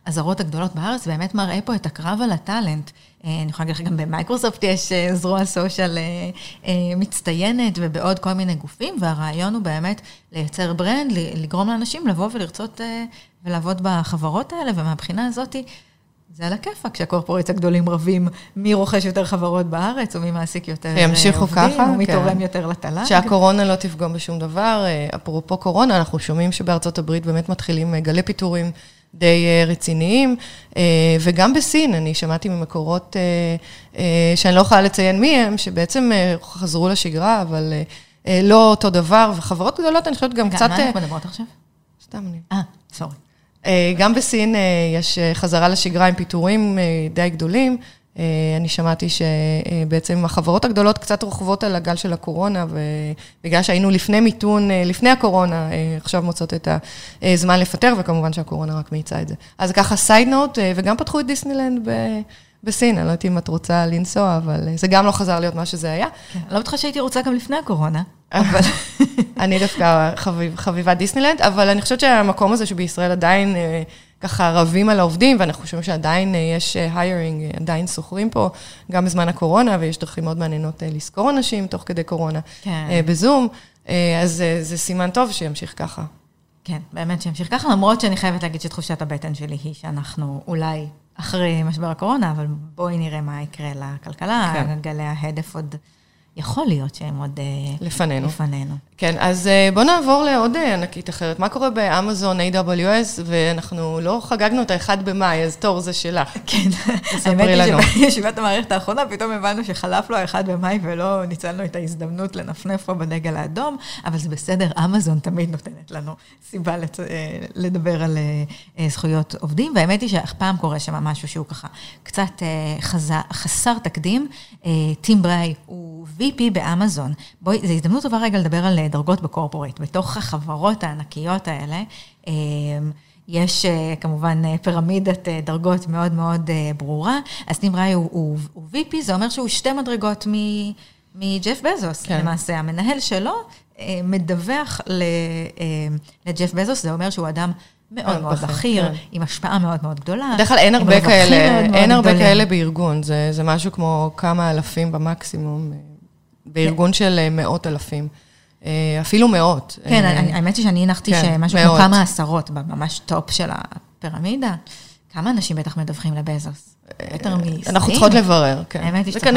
Speaker 1: הזרות הגדולות בארץ, באמת מראה פה את הקרב על ה talent. אני יכולה להגיד לך, גם במייקרוסופט יש אה, זרוע social אה, אה, מצטיינת ובעוד כל מיני גופים, והרעיון הוא באמת לייצר brand, לגרום לאנשים לבוא ולרצות ולעבוד בחברות האלה, ומהבחינה הזאת, זה על הכיפאק כשהקורפורטס הגדולים רבים מי רוכש יותר חברות בארץ, או מי מעסיק יותר עובדים,
Speaker 2: ימשיכו ככה,
Speaker 1: או מי כן. תורם יותר לתל"ג.
Speaker 2: שהקורונה לא תפגום בשום דבר. אפרופו קורונה, אנחנו שומעים שבארצות הברית באמת מתחילים גלי פיטורים די אה, רציניים, אה, וגם בסין, אני שמעתי ממקורות אה, שאני לא יכולה לציין מי הם, שבעצם חזרו לשגרה, אבל לא אותו דבר, וחברות גדולות, אני חושבת גם קצת...
Speaker 1: מה אנחנו מדברות עכשיו?
Speaker 2: סתם אני.
Speaker 1: אה, sorry.
Speaker 2: גם בסין יש חזרה לשגרה עם פיטורים די גדולים. אה, אני שמעתי שבעצם החברות הגדולות קצת רוכבות על הגל של הקורונה, ובגלל שהיינו לפני מיתון, אה, לפני הקורונה, אה, עכשיו מוצאות את הזמן לפטר, וכמובן שהקורונה רק מאיצה את זה. אז ככה side note, וגם פתחו את דיסנילנד בסין, אני לא יודעת אם את רוצה לנסוע, אבל זה גם לא חזר להיות מה שזה היה.
Speaker 1: כן, לא בטוחה שהייתי רוצה גם לפני הקורונה, אבל...
Speaker 2: אני דווקא חביבת דיסנילנד, אבל אני חושבת שהמקום הזה שבישראל עדיין... ככה רבים על העובדים, ואנחנו חושבים שעדיין אה, יש היירינג, אה, עדיין שוכרים פה, גם בזמן הקורונה, ויש דרכים מאוד מעניינות אה, לשכור אנשים תוך כדי קורונה, כן. בזום, אז זה סימן טוב שימשיך ככה.
Speaker 1: כן, באמת שימשיך ככה, למרות שאני חייבת להגיד שתחושת הבטן שלי היא שאנחנו אולי אחרי משבר הקורונה, אבל בואי נראה מה יקרה לכלכלה, כן. גלי ההדף עוד... יכול להיות שהם עוד אה,
Speaker 2: לפנינו.
Speaker 1: לפנינו.
Speaker 2: כן, אז אה, בואו נעבור לעוד אה, ענקית אחרת. מה קורה באמזון AWS, ואנחנו לא חגגנו את ה-1 במאי, אז תור זה שלך. *laughs*
Speaker 1: כן,
Speaker 2: ספרי לנו.
Speaker 1: האמת היא שבישיבת *laughs* המערכת האחרונה פתאום הבנו שחלף לו ה-1 במאי ולא ניצלנו את ההזדמנות לנפנף פה בדגל האדום, אבל זה בסדר, אמזון תמיד נותנת לנו סיבה לצ... לדבר על זכויות עובדים, והאמת היא שאף פעם קורה שם משהו שהוא ככה קצת חז... חסר תקדים. טים בריי הוא... VP באמזון. בואי, זו הזדמנות טובה רגע לדבר על אה, דרגות בקורפורט. בתוך החברות הענקיות האלה, אמ, יש אה, כמובן אה, פירמידת דרגות מאוד מאוד ברורה. אז טים ראי הוא, הוא, הוא VP, זה אומר שהוא שתי מדרגות מג'ף בזוס. כן. למעשה, המנהל שלו מדווח לג'ף בזוס, זה אומר שהוא אדם מאוד מאוד בכיר, כן. עם השפעה מאוד מאוד גדולה.
Speaker 2: בדרך כלל אין הרבה כאלה, אין הרבה כאלה בארגון, זה, זה משהו כמו כמה אלפים במקסימום. בארגון של אה, מאות אלפים. אה, אפילו מאות.
Speaker 1: כן, אה, האמת היא שאני הנחתי כן, שמשהו כמו כמה עשרות, ממש טופ של הפירמידה. כמה אנשים בטח מדווחים לבזוס? יותר מסין?
Speaker 2: אנחנו צריכות לברר, כן.
Speaker 1: האמת היא שצריך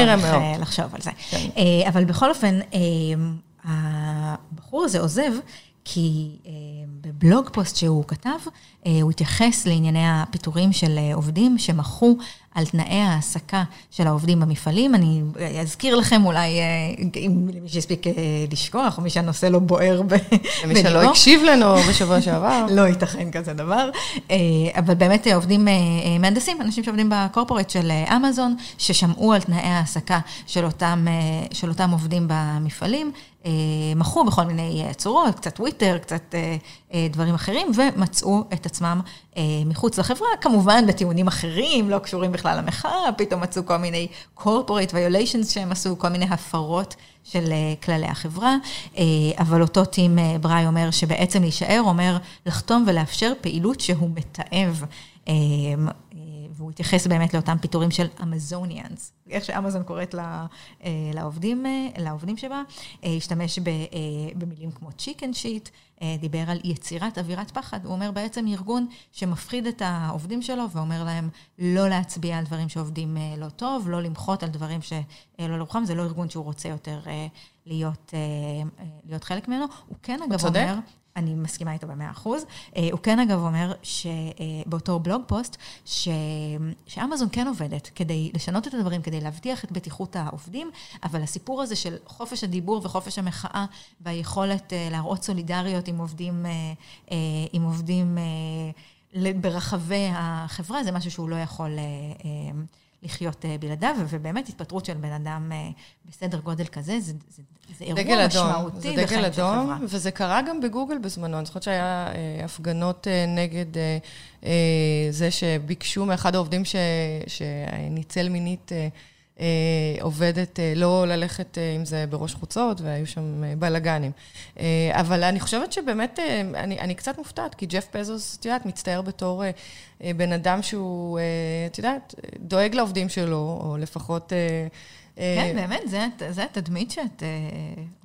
Speaker 1: לחשוב על זה. כן. אבל בכל אופן, הבחור הזה עוזב, כי בבלוג פוסט שהוא כתב, הוא התייחס לענייני הפיטורים של עובדים שמחו על תנאי ההעסקה של העובדים במפעלים. אני אזכיר לכם אולי, אה, אם למי שהספיק אה, לשכוח, או מי שהנושא לא בוער בליבו.
Speaker 2: למי שלא הקשיב לנו בשבוע שעבר. *laughs*
Speaker 1: לא ייתכן כזה דבר. אה, אבל באמת עובדים מהנדסים, אנשים שעובדים בקורפורט של אמזון, ששמעו על תנאי ההעסקה של אותם, של אותם עובדים במפעלים. מכרו בכל מיני צורות, קצת טוויטר, קצת דברים אחרים, ומצאו את עצמם מחוץ לחברה, כמובן בטיעונים אחרים, לא קשורים בכלל. המחאה, פתאום מצאו כל מיני corporate violations שהם עשו, כל מיני הפרות של אה, כללי החברה. אה, אבל אותו טים אה, בראי אומר שבעצם להישאר אומר לחתום ולאפשר פעילות שהוא מתעב. והוא התייחס באמת לאותם פיטורים של אמזוניאנס, איך שאמזון קוראת לעובדים, לעובדים שבה, השתמש במילים כמו צ'יקן שיט, אה, דיבר על יצירת אווירת פחד. הוא אומר בעצם ארגון שמפחיד את העובדים שלו ואומר להם לא להצביע על דברים שעובדים אה, לא טוב, לא למחות על דברים שלא לרוחם, זה לא ארגון שהוא רוצה יותר אה, להיות, להיות חלק ממנו. הוא כן, אגב, אומר... אני מסכימה איתו במאה אחוז. הוא כן אגב אומר שבאותו בלוג פוסט, ש... שאמזון כן עובדת כדי לשנות את הדברים, כדי להבטיח את בטיחות העובדים, אבל הסיפור הזה של חופש הדיבור וחופש המחאה והיכולת להראות סולידריות עם עובדים, עם עובדים ברחבי החברה, זה משהו שהוא לא יכול... לחיות אה, בלעדיו, ובאמת התפטרות של בן אדם אה, בסדר גודל כזה, זה, זה, זה אירוע משמעותי
Speaker 2: בחיים של חברה. זה דגל אדום, וזה קרה גם בגוגל בזמנו. אני זוכרת שהיה אה, הפגנות נגד זה שביקשו מאחד העובדים ש, שניצל מינית עובדת אה, לא ללכת עם אה, זה בראש חוצות, והיו שם בלאגנים. אבל אני חושבת שבאמת, אני, אני קצת מופתעת, כי ג'ף פזוס, את יודעת, מצטייר בתור בן אדם שהוא, את יודעת, דואג לעובדים שלו, או לפחות...
Speaker 1: כן, באמת, זה התדמית שאת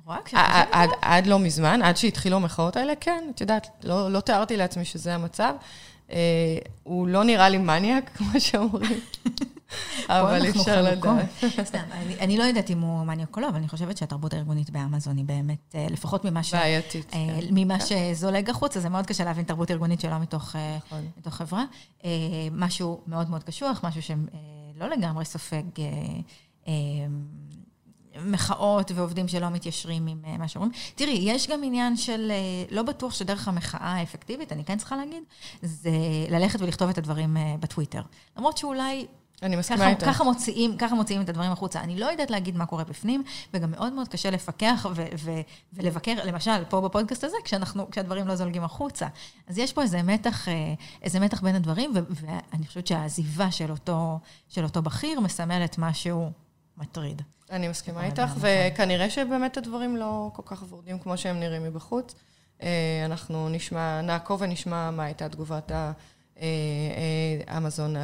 Speaker 1: רואה כשאת
Speaker 2: חושבת עד, עד לא מזמן, עד שהתחילו המחאות האלה, כן, את יודעת, לא, לא תיארתי לעצמי שזה המצב. הוא לא נראה לי מניאק, *laughs* כמו שאומרים. אבל אפשר לדעת.
Speaker 1: סתם, אני לא יודעת אם הוא מניאק או לא, אבל אני חושבת שהתרבות הארגונית באמזון היא באמת, אה, לפחות ממה ש...
Speaker 2: בעייתית. אה,
Speaker 1: כן. ממה כן. שזולג החוצה, זה מאוד קשה להבין תרבות ארגונית שלא מתוך אה, נכון. חברה. משהו מאוד מאוד קשוח, משהו שלא לגמרי סופג מחאות ועובדים שלא מתיישרים עם מה שאומרים. תראי, יש גם עניין של, לא בטוח שדרך המחאה האפקטיבית, אני כן צריכה להגיד, זה ללכת ולכתוב את הדברים בטוויטר. למרות שאולי
Speaker 2: אני מסכימה איתך.
Speaker 1: ככה מוציאים, ככה מוציאים את הדברים החוצה. אני לא יודעת להגיד מה קורה בפנים, וגם מאוד מאוד קשה לפקח ו- ו- ולבקר, למשל, פה בפודקאסט הזה, כשאנחנו, כשהדברים לא זולגים החוצה. אז יש פה איזה מתח, אה, איזה מתח בין הדברים, ו- ואני חושבת שהעזיבה של אותו, של אותו בכיר מסמלת משהו מטריד.
Speaker 2: אני מסכימה איתך, וכנראה שבאמת הדברים לא כל כך ורדים כמו שהם נראים מבחוץ. אה, אנחנו נשמע, נעקוב ונשמע מה הייתה תגובת ה... אה, אה, אמזון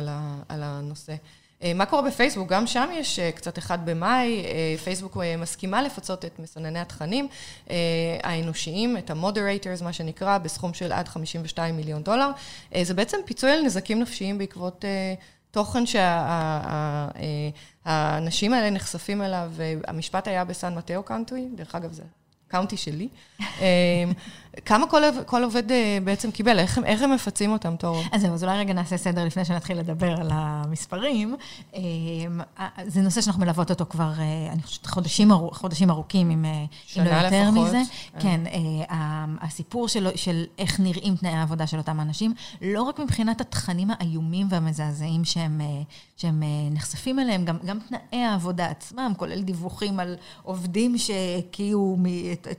Speaker 2: על הנושא. אה, מה קורה בפייסבוק? גם שם יש קצת אחד במאי, פייסבוק מסכימה לפצות את מסנני התכנים האנושיים, את ה-moderators, מה שנקרא, בסכום של עד 52 מיליון דולר. זה בעצם פיצוי על נזקים נפשיים בעקבות תוכן שהאנשים האלה נחשפים אליו, המשפט היה בסן מטאו קאנטרי, דרך אגב זה קאונטי שלי. כמה כל, כל עובד אה, בעצם קיבל? איך, איך הם מפצים אותם, תור?
Speaker 1: אז זהו, אז אולי רגע נעשה סדר לפני שנתחיל לדבר על המספרים. אה, זה נושא שאנחנו מלוות אותו כבר, אה, אני חושבת, חודשים, ארוכ, חודשים ארוכים, אם, אם לא יותר לפחות. מזה. כן, הסיפור של, של איך נראים תנאי העבודה של אותם אנשים, לא רק מבחינת התכנים האיומים והמזעזעים שהם, שהם נחשפים אליהם, גם, גם תנאי העבודה עצמם, כולל דיווחים על עובדים שהקיאו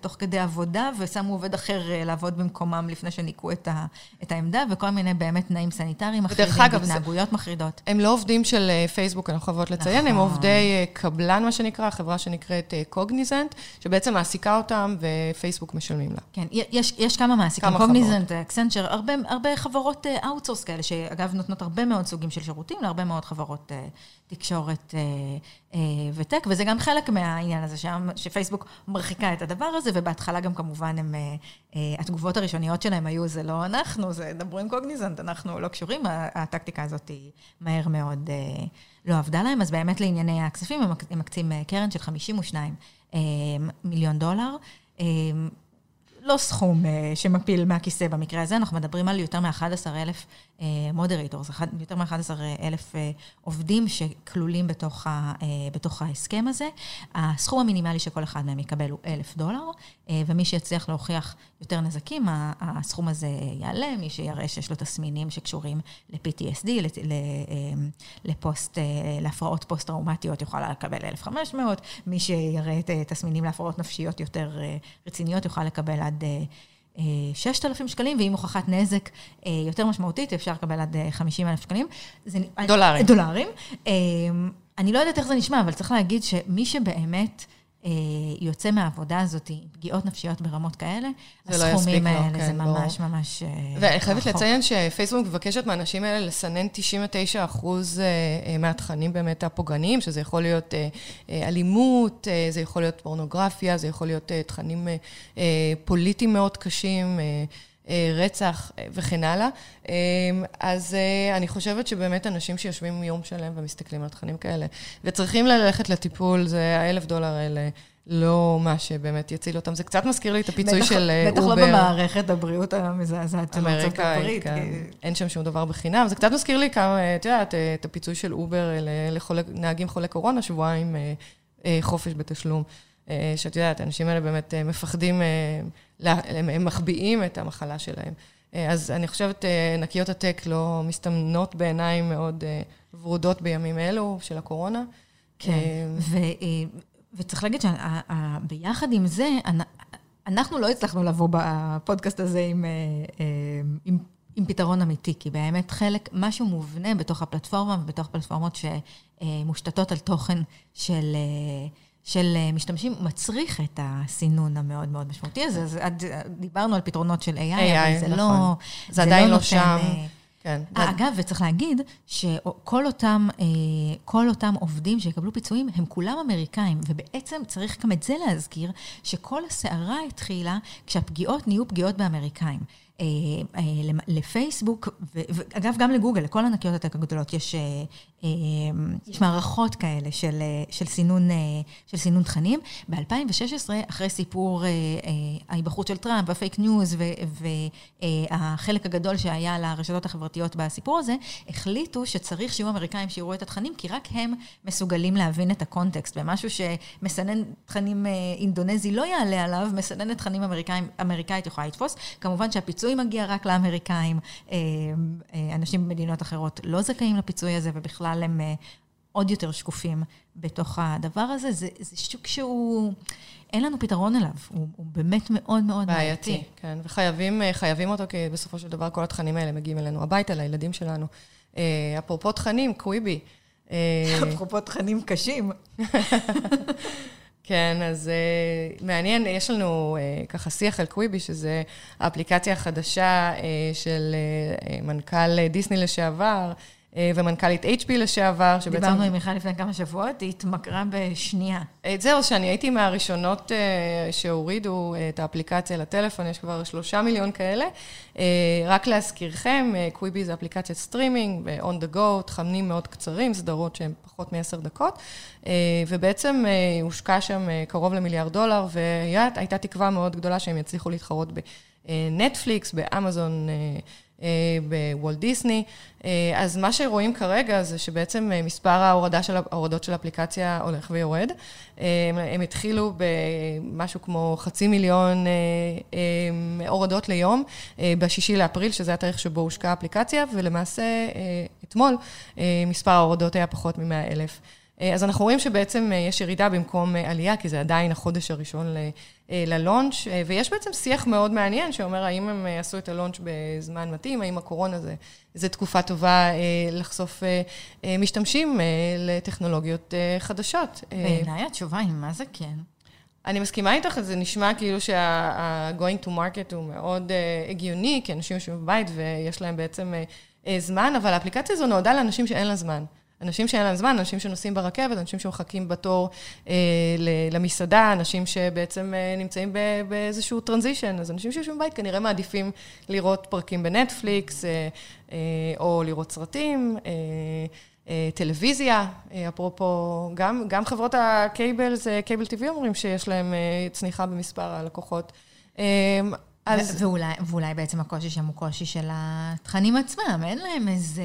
Speaker 1: תוך כדי עבודה ושמו עובד אחר אה, לעבוד במקומם לפני שניקו את, ה, את העמדה, וכל מיני באמת תנאים סניטריים מחרידים, התנהגויות מחרידות.
Speaker 2: הם לא עובדים של אה, פייסבוק, אנחנו חייבות לציין, נכון. הם עובדי אה, קבלן, מה שנקרא, חברה שנקראת קוגניזנט, שבעצם מעסיקה אותם ופייסבוק משלמים לה.
Speaker 1: כן, יש, יש כמה מעסיקים, קוגניזנט, אקסנצ'ר, הרבה, הרבה חברות outsource כאלה, שאגב נותנות הרבה מאוד סוגים של שירותים להרבה מאוד חברות תקשורת ו tech, וזה גם חלק מהעניין הזה, שפייסבוק מרחיקה את הדבר הזה, ובהתחלה גם כמובן הם אה, התגובות הראשוניות שלהם היו, זה לא אנחנו, זה דברו עם קוגניזנט, אנחנו לא קשורים, הטקטיקה הזאת היא מהר מאוד אה, לא עבדה להם, אז באמת לענייני הכספים הם מקצים אה, קרן של 52 מיליון דולר. לא סכום שמפיל מהכיסא במקרה הזה, אנחנו מדברים על יותר מ-11,000 מודרטורס, יותר מ-11,000 עובדים שכלולים בתוך, ה, בתוך ההסכם הזה. הסכום המינימלי שכל אחד מהם יקבל הוא 1,000 דולר, ומי שיצליח להוכיח יותר נזקים, הסכום הזה יעלה, מי שיראה שיש לו תסמינים שקשורים ל-PTSD, לפוסט, להפרעות פוסט-טראומטיות יוכל לקבל 1,500, מי שיראה תסמינים להפרעות נפשיות יותר רציניות יוכל לקבל עד 6,000 שקלים, ועם הוכחת נזק יותר משמעותית, אפשר לקבל עד 50,000 שקלים.
Speaker 2: דולרים.
Speaker 1: דולרים. אני לא יודעת איך זה נשמע, אבל צריך להגיד שמי שבאמת... אה, יוצא מהעבודה הזאת, פגיעות נפשיות ברמות כאלה,
Speaker 2: לא הסכומים
Speaker 1: האלה, כן, זה ממש בוא. ממש
Speaker 2: אה, ואני חייבת לציין שפייסבוק מבקשת מהאנשים האלה לסנן 99 אחוז אה, מהתכנים באמת הפוגעניים, שזה יכול להיות אלימות, זה יכול להיות פורנוגרפיה, זה יכול להיות תכנים פוליטיים מאוד קשים. אה, רצח אה, וכן הלאה. אה, אז אני חושבת שבאמת אנשים שיושבים יום שלם ומסתכלים על תכנים כאלה, וצריכים ללכת לטיפול, זה האלף דולר האלה. לא מה שבאמת יציל אותם. זה קצת מזכיר לי את הפיצוי של אובר.
Speaker 1: בטח לא במערכת הבריאות המזעזעת
Speaker 2: של ארצות הברית. כן. אין שם שום דבר בחינם. זה קצת מזכיר לי כמה, את יודעת, את הפיצוי של אובר לנהגים חולי קורונה, שבועיים חופש בתשלום. שאת יודעת, האנשים האלה באמת מפחדים, הם מחביאים את המחלה שלהם. אז אני חושבת, ענקיות הטק לא מסתמנות בעיניים מאוד ורודות בימים אלו של הקורונה.
Speaker 1: כן, ו, וצריך להגיד שביחד עם זה, אנחנו לא הצלחנו לבוא בפודקאסט הזה עם, עם, עם פתרון אמיתי, כי באמת חלק, משהו מובנה בתוך הפלטפורמה ובתוך פלטפורמות שמושתתות על תוכן של... של משתמשים, מצריך את הסינון המאוד מאוד משמעותי הזה. אז דיברנו על פתרונות של AI, AI אבל זה נכון. לא...
Speaker 2: זה עדיין לא, לא שם.
Speaker 1: כן. אגב, וצריך להגיד שכל אותם, אה, כל אותם עובדים שיקבלו פיצויים, הם כולם אמריקאים, ובעצם צריך גם את זה להזכיר, שכל הסערה התחילה כשהפגיעות נהיו פגיעות באמריקאים. אה, אה, לפייסבוק, ואגב, גם לגוגל, לכל ענקיות ה tech הגדולות, יש, אה, יש מערכות כאלה של, של, סינון, של סינון תכנים. ב-2016, אחרי סיפור ההיבחרות של טראמפ, הפייק ניוז והחלק הגדול שהיה לרשתות החברתיות בסיפור הזה, החליטו שצריך שיהיו אמריקאים שיראו את התכנים, כי רק הם מסוגלים להבין את הקונטקסט, ומשהו שמסנן תכנים אינדונזי לא יעלה עליו, מסננת תכנים אמריקאית יכולה לתפוס. כמובן שהפיצוי... הפיצוי מגיע רק לאמריקאים, אה, אה, אנשים במדינות אחרות לא זכאים לפיצוי הזה, ובכלל הם אה, עוד יותר שקופים בתוך הדבר הזה. זה, זה שוק שהוא, אין לנו פתרון אליו, הוא, הוא באמת מאוד מאוד
Speaker 2: בעייתי. בעייתי, כן, וחייבים אותו, כי בסופו של דבר כל התכנים האלה מגיעים אלינו הביתה, לילדים שלנו. אפרופו תכנים, קוויבי. *laughs*
Speaker 1: אפרופו תכנים קשים. *laughs*
Speaker 2: כן, אז uh, מעניין, יש לנו uh, ככה שיח על קוויבי, שזה האפליקציה החדשה uh, של uh, מנכ"ל דיסני לשעבר, אה, ומנכ"לית HP לשעבר,
Speaker 1: שבעצם... דיברנו עם מיכל לפני כמה שבועות, היא התמכרה בשנייה.
Speaker 2: אה, זהו, שאני הייתי מהראשונות אה, שהורידו את האפליקציה לטלפון, יש כבר שלושה מיליון כאלה. רק להזכירכם, קוויבי זה אפליקציית סטרימינג, ב-on the go, תכנים מאוד קצרים, סדרות שהן פחות מעשר דקות, ובעצם הושקע שם קרוב למיליארד דולר, והייתה תקווה מאוד גדולה שהם יצליחו להתחרות בנטפליקס, באמזון. בוולט דיסני. אה, אז מה שרואים כרגע זה שבעצם אה, מספר ההורדה של, ההורדות של האפליקציה הולך ויורד. אה, הם התחילו במשהו כמו חצי מיליון הורדות ליום, בשישי לאפריל, שזה התאריך שבו הושקעה האפליקציה, ולמעשה אתמול מספר ההורדות היה פחות מ-100 אלף. אה, אז אנחנו רואים שבעצם אה, יש ירידה במקום אה, עלייה, כי זה עדיין החודש הראשון ללונץ', ויש בעצם שיח מאוד מעניין שאומר האם הם עשו את הלונץ' בזמן מתאים, האם הקורונה זה, זה תקופה טובה לחשוף משתמשים לטכנולוגיות חדשות.
Speaker 1: בעיניי התשובה היא מה זה כן.
Speaker 2: אני מסכימה איתך, זה נשמע כאילו שה-going to market הוא מאוד הגיוני, כי אנשים יושבים בבית ויש להם בעצם זמן, אבל האפליקציה הזו נועדה לאנשים שאין לה זמן. אנשים שאין להם זמן, אנשים שנוסעים ברכבת, אנשים שמחכים בתור אה, למסעדה, אנשים שבעצם אה, נמצאים באיזשהו טרנזישן, אז אנשים שיושבים בבית כנראה מעדיפים לראות פרקים בנטפליקס, אה, אה, או לראות סרטים. אה, אה, טלוויזיה, אה, אפרופו, גם, גם חברות הקייבל, זה קייבל טבעי אומרים שיש להם צניחה במספר הלקוחות.
Speaker 1: אז... ואולי, ואולי בעצם הקושי שם הוא קושי של התכנים עצמם, אין להם איזה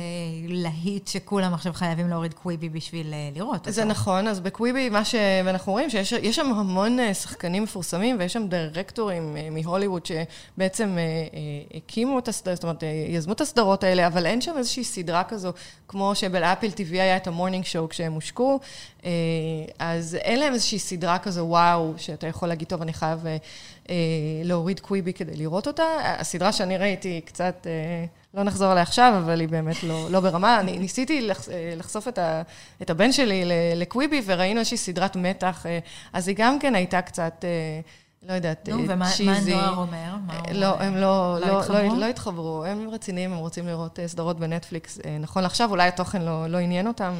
Speaker 1: להיט שכולם עכשיו חייבים להוריד קוויבי בשביל אה, לראות.
Speaker 2: זה אותו. נכון, אז בקוויבי מה שאנחנו רואים, שיש שם המון אה, שחקנים מפורסמים, ויש שם דירקטורים אה, מהוליווד שבעצם הקימו את הסדרות, זאת אומרת, יזמו את הסדרות האלה, אבל אין שם איזושהי סדרה כזו, כמו שבאפל TV היה את ה Morning Show כשהם הושקו, אז אין להם איזושהי סדרה כזו, וואו, שאתה יכול להגיד, טוב, אני חייב... אה, להוריד קוויבי כדי לראות אותה. הסדרה שאני ראיתי קצת, אה, לא נחזור עליה עכשיו, אבל היא באמת לא, לא ברמה. אני ניסיתי אה, לחשוף את, ה, את הבן שלי לקוויבי, וראינו איזושהי סדרת מתח, אז היא גם כן הייתה קצת... לא יודעת,
Speaker 1: נו, ומה הנוער אומר?
Speaker 2: לא, הם לא, לא, לא, לא, לא התחברו. הם רציניים, הם רוצים לראות סדרות בנטפליקס. נכון לעכשיו, אולי התוכן לא, לא עניין אותם.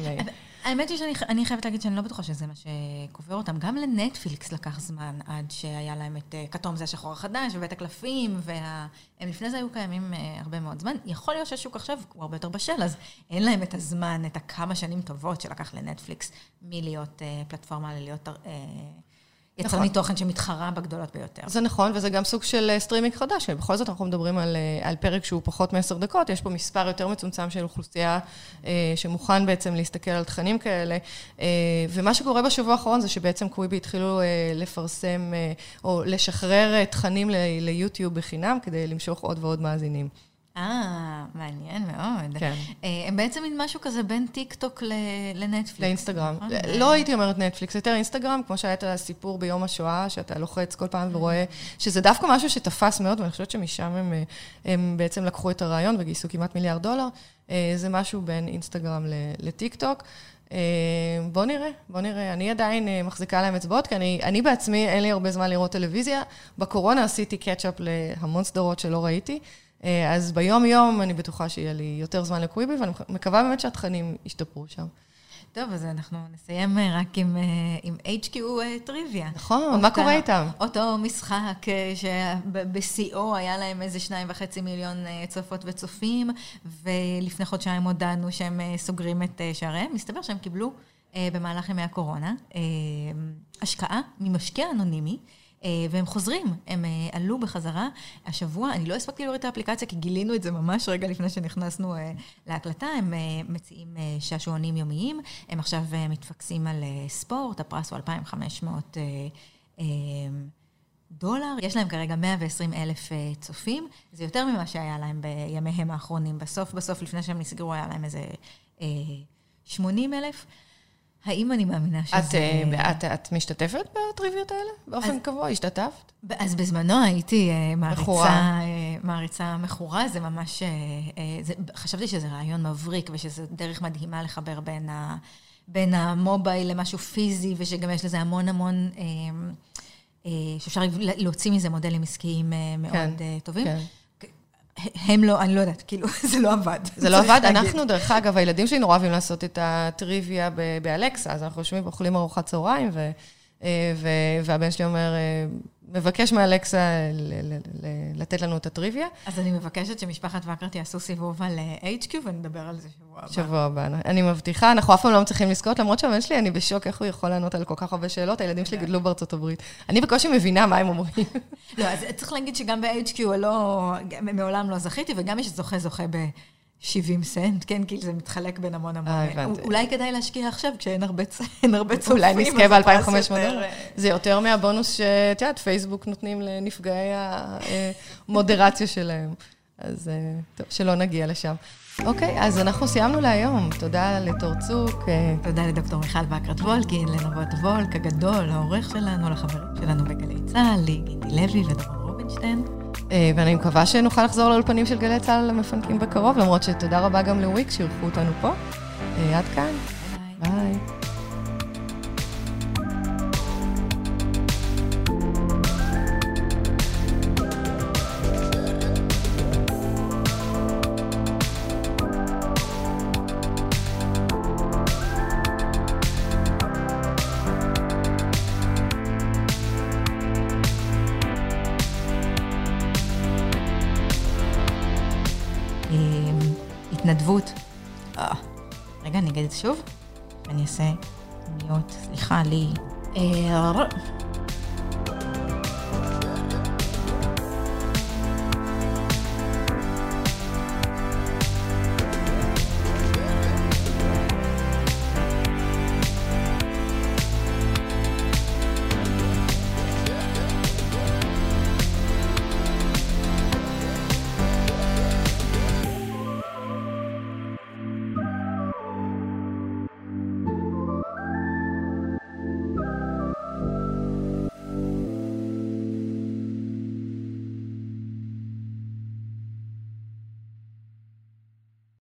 Speaker 1: האמת היא שאני חייבת להגיד שאני לא בטוחה שזה מה שקובר אותם. גם לנטפליקס לקח זמן עד שהיה להם את אה, כתום זה השחור החדש, ובית הקלפים, והם לפני זה היו קיימים אה, הרבה מאוד זמן. יכול להיות שהשוק עכשיו הוא הרבה יותר בשל, אז אין להם את הזמן, את הכמה שנים טובות שלקח לנטפליקס מלהיות אה, פלטפורמה ללהיות יצרנית תוכן שמתחרה בגדולות ביותר.
Speaker 2: זה נכון, וזה גם סוג של סטרימינג חדש, ובכל זאת אנחנו מדברים על, על פרק שהוא פחות מעשר דקות, יש פה מספר יותר מצומצם של אוכלוסייה שמוכן בעצם להסתכל על תכנים כאלה, ומה שקורה בשבוע האחרון זה שבעצם קוויבי התחילו לפרסם, או לשחרר תכנים ליוטיוב בחינם, כדי למשוך עוד ועוד מאזינים.
Speaker 1: אה, מעניין מאוד.
Speaker 2: כן.
Speaker 1: הם בעצם מין משהו כזה בין טיק טוק לנטפליקס.
Speaker 2: לאינסטגרם. לא הייתי אומרת נטפליקס, יותר אינסטגרם, כמו שהיה את הסיפור ביום השואה, שאתה לוחץ כל פעם ורואה, שזה דווקא משהו שתפס מאוד, ואני חושבת שמשם הם, הם בעצם לקחו את הרעיון וגייסו כמעט מיליארד דולר. זה משהו בין אינסטגרם לטיק טוק. בוא נראה, בוא נראה. אני עדיין מחזיקה להם אצבעות, כי אני, אני בעצמי, אין לי הרבה זמן לראות טלוויזיה. בקורונה עשיתי catch-up להמון סדרות שלא ראיתי. אז ביום-יום אני בטוחה שיהיה לי יותר זמן לקוויבי, ואני מקווה באמת שהתכנים ישתפרו שם.
Speaker 1: טוב, אז אנחנו נסיים רק עם, עם HQ טריוויה.
Speaker 2: נכון, מה קורה איתם?
Speaker 1: אותו משחק שבשיאו היה להם איזה שניים וחצי מיליון צופות וצופים, ולפני חודשיים הודענו שהם סוגרים את שעריהם. מסתבר שהם קיבלו במהלך ימי הקורונה השקעה ממשקיע אנונימי. והם חוזרים, הם עלו בחזרה. השבוע, אני לא הספקתי לראות את האפליקציה, כי גילינו את זה ממש רגע לפני שנכנסנו להקלטה, הם מציעים שעשועונים יומיים, הם עכשיו מתפקסים על ספורט, הפרס הוא 2,500 דולר, יש להם כרגע 120 אלף צופים, זה יותר ממה שהיה להם בימיהם האחרונים, בסוף בסוף לפני שהם נסגרו היה להם איזה 80 אלף. האם אני מאמינה שזה...
Speaker 2: את, את, את משתתפת בטריוויות האלה? באופן קבוע? השתתפת?
Speaker 1: אז בזמנו הייתי מעריצה, מעריצה מכורה, זה ממש... זה, חשבתי שזה רעיון מבריק, ושזה דרך מדהימה לחבר בין, ה, בין המובייל למשהו פיזי, ושגם יש לזה המון המון... שאפשר להוציא מזה מודלים עסקיים מאוד כן, טובים. כן. הם לא, אני לא יודעת, כאילו, *laughs* זה לא עבד.
Speaker 2: זה לא עבד. אנחנו, דרך אגב, הילדים שלי נורא אוהבים לעשות את הטריוויה באלקסה, אז אנחנו יושבים ואוכלים ארוחת צהריים, והבן שלי אומר, מבקש מאלקסה לתת לנו את הטריוויה.
Speaker 1: אז אני מבקשת שמשפחת וקרט יעשו סיבוב על HQ, ונדבר על זה שבוע הבא.
Speaker 2: שבוע הבא. אני מבטיחה, אנחנו אף פעם לא מצליחים לזכות, למרות שהבן שלי, אני בשוק איך הוא יכול לענות על כל כך הרבה שאלות, הילדים שלי גדלו בארצות הברית. אני בקושי מבינה מה הם אומרים.
Speaker 1: לא, אז צריך להגיד שגם ב-HQ לא, מעולם לא זכיתי, וגם יש זוכה-זוכה ב... 70 סנט, כן, כי זה מתחלק בין המון המון. אולי כדאי להשקיע עכשיו, כשאין הרבה צופים.
Speaker 2: אולי נזכה ב-2,500 דולר. זה יותר מהבונוס שאת יודעת, פייסבוק נותנים לנפגעי המודרציה שלהם. אז טוב, שלא נגיע לשם. אוקיי, אז אנחנו סיימנו להיום. תודה לתור צוק.
Speaker 1: תודה לדוקטור מיכל וקרת וולקין, לנבות וולק הגדול, העורך שלנו, לחברים שלנו בגלי צה"ל, לגידי לוי ודרום רובינשטיין.
Speaker 2: ואני מקווה שנוכל לחזור לאולפנים של גלי צה"ל למפנקים בקרוב, למרות שתודה רבה גם לוויק שאירחו אותנו פה. עד כאן.